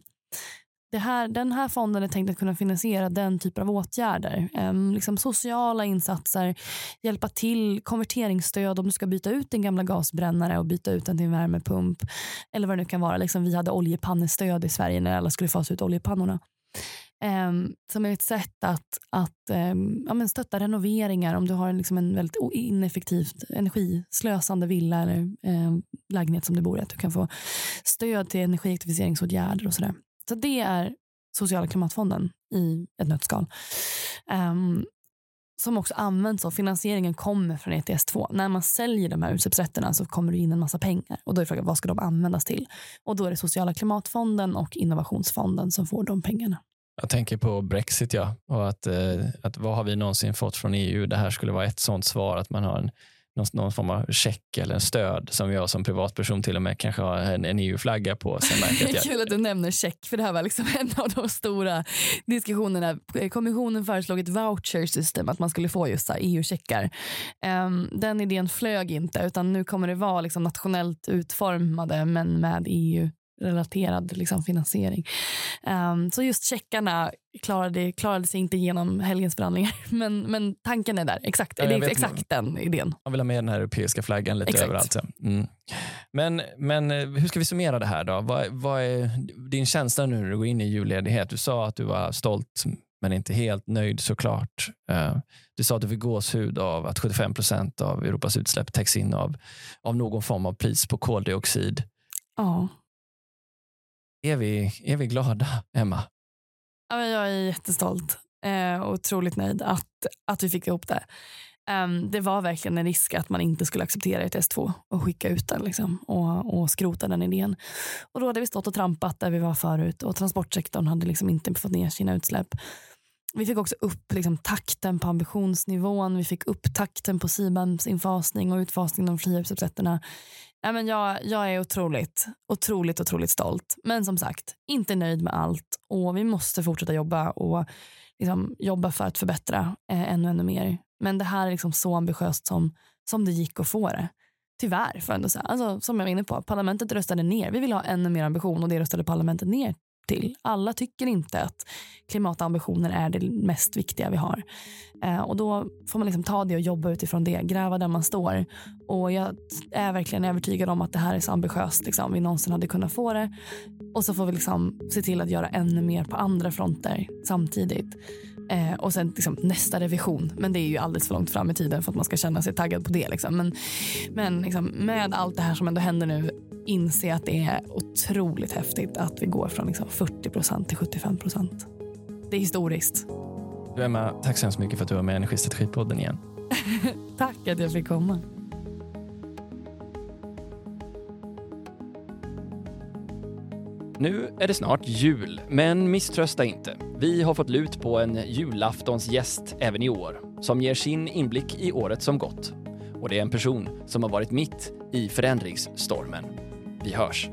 Det här, den här fonden är tänkt att kunna finansiera den typen av åtgärder. Um, liksom sociala insatser, hjälpa till, konverteringsstöd om du ska byta ut din gamla gasbrännare och byta ut den till en värmepump. Eller vad det nu kan vara. Liksom vi hade oljepannestöd i Sverige när alla skulle fasa ut oljepannorna. Um, som är ett sätt att, att um, ja, men stötta renoveringar om du har liksom en väldigt ineffektivt energislösande villa eller um, lägenhet som du bor i. Att du kan få stöd till energieffektiviseringsåtgärder och sådär. Så det är sociala klimatfonden i ett nötskal. Um, som också används av finansieringen kommer från ETS2. När man säljer de här utsläppsrätterna så kommer det in en massa pengar och då är frågan vad ska de användas till? Och då är det sociala klimatfonden och innovationsfonden som får de pengarna. Jag tänker på Brexit ja, och att, eh, att vad har vi någonsin fått från EU? Det här skulle vara ett sånt svar att man har en någon, någon form av check eller en stöd som jag som privatperson till och med kanske har en, en EU-flagga på. Sen det är kul att du nämner check för det här var liksom en av de stora diskussionerna. Kommissionen föreslog ett voucher system att man skulle få just EU-checkar. Um, ehm, den idén flög inte utan nu kommer det vara liksom nationellt utformade men med EU relaterad liksom, finansiering. Um, så just checkarna klarade, klarade sig inte genom helgens förhandlingar. Men, men tanken är där. Exakt, ja, det är exakt den idén. Man vill ha med den här europeiska flaggan lite exakt. överallt. Mm. Men, men eh, hur ska vi summera det här då? Vad, vad är din känsla nu när du går in i julledighet? Du sa att du var stolt men inte helt nöjd såklart. Uh, du sa att du fick gåshud av att 75 procent av Europas utsläpp täcks in av, av någon form av pris på koldioxid. Ja. Är vi, är vi glada, Emma? Ja, men jag är jättestolt eh, och otroligt nöjd att, att vi fick ihop det. Um, det var verkligen en risk att man inte skulle acceptera ett S2 och skicka ut den liksom, och, och skrota den idén. Och då hade vi stått och trampat där vi var förut och transportsektorn hade liksom inte fått ner sina utsläpp. Vi fick också upp liksom, takten på ambitionsnivån. Vi fick upp takten på CBAMs infasning och utfasning av de fria utsläppsrätterna. Nej, men jag, jag är otroligt, otroligt, otroligt stolt. Men som sagt, inte nöjd med allt och vi måste fortsätta jobba och liksom, jobba för att förbättra eh, ännu, ännu mer. Men det här är liksom så ambitiöst som, som det gick att få det. Tyvärr, för ändå säga. Alltså, som jag var inne på, parlamentet röstade ner. Vi vill ha ännu mer ambition och det röstade parlamentet ner till. Alla tycker inte att klimatambitioner är det mest viktiga vi har. Eh, och Då får man liksom ta det och jobba utifrån det, gräva där man står. Och Jag är verkligen övertygad om att det här är så ambitiöst liksom, vi någonsin hade kunnat få det. Och så får vi liksom se till att göra ännu mer på andra fronter samtidigt. Eh, och sen liksom, nästa revision. Men det är ju alldeles för långt fram i tiden för att man ska känna sig taggad på det. Liksom. Men, men liksom, med allt det här som ändå händer nu inse att det är otroligt häftigt att vi går från liksom 40% till 75% Det är historiskt. Du Emma, tack så hemskt mycket för att du var med i Energistrategipodden igen. tack att jag fick komma. Nu är det snart jul, men misströsta inte. Vi har fått lut på en julaftonsgäst även i år som ger sin inblick i året som gått. Och det är en person som har varit mitt i förändringsstormen. Vi hörs.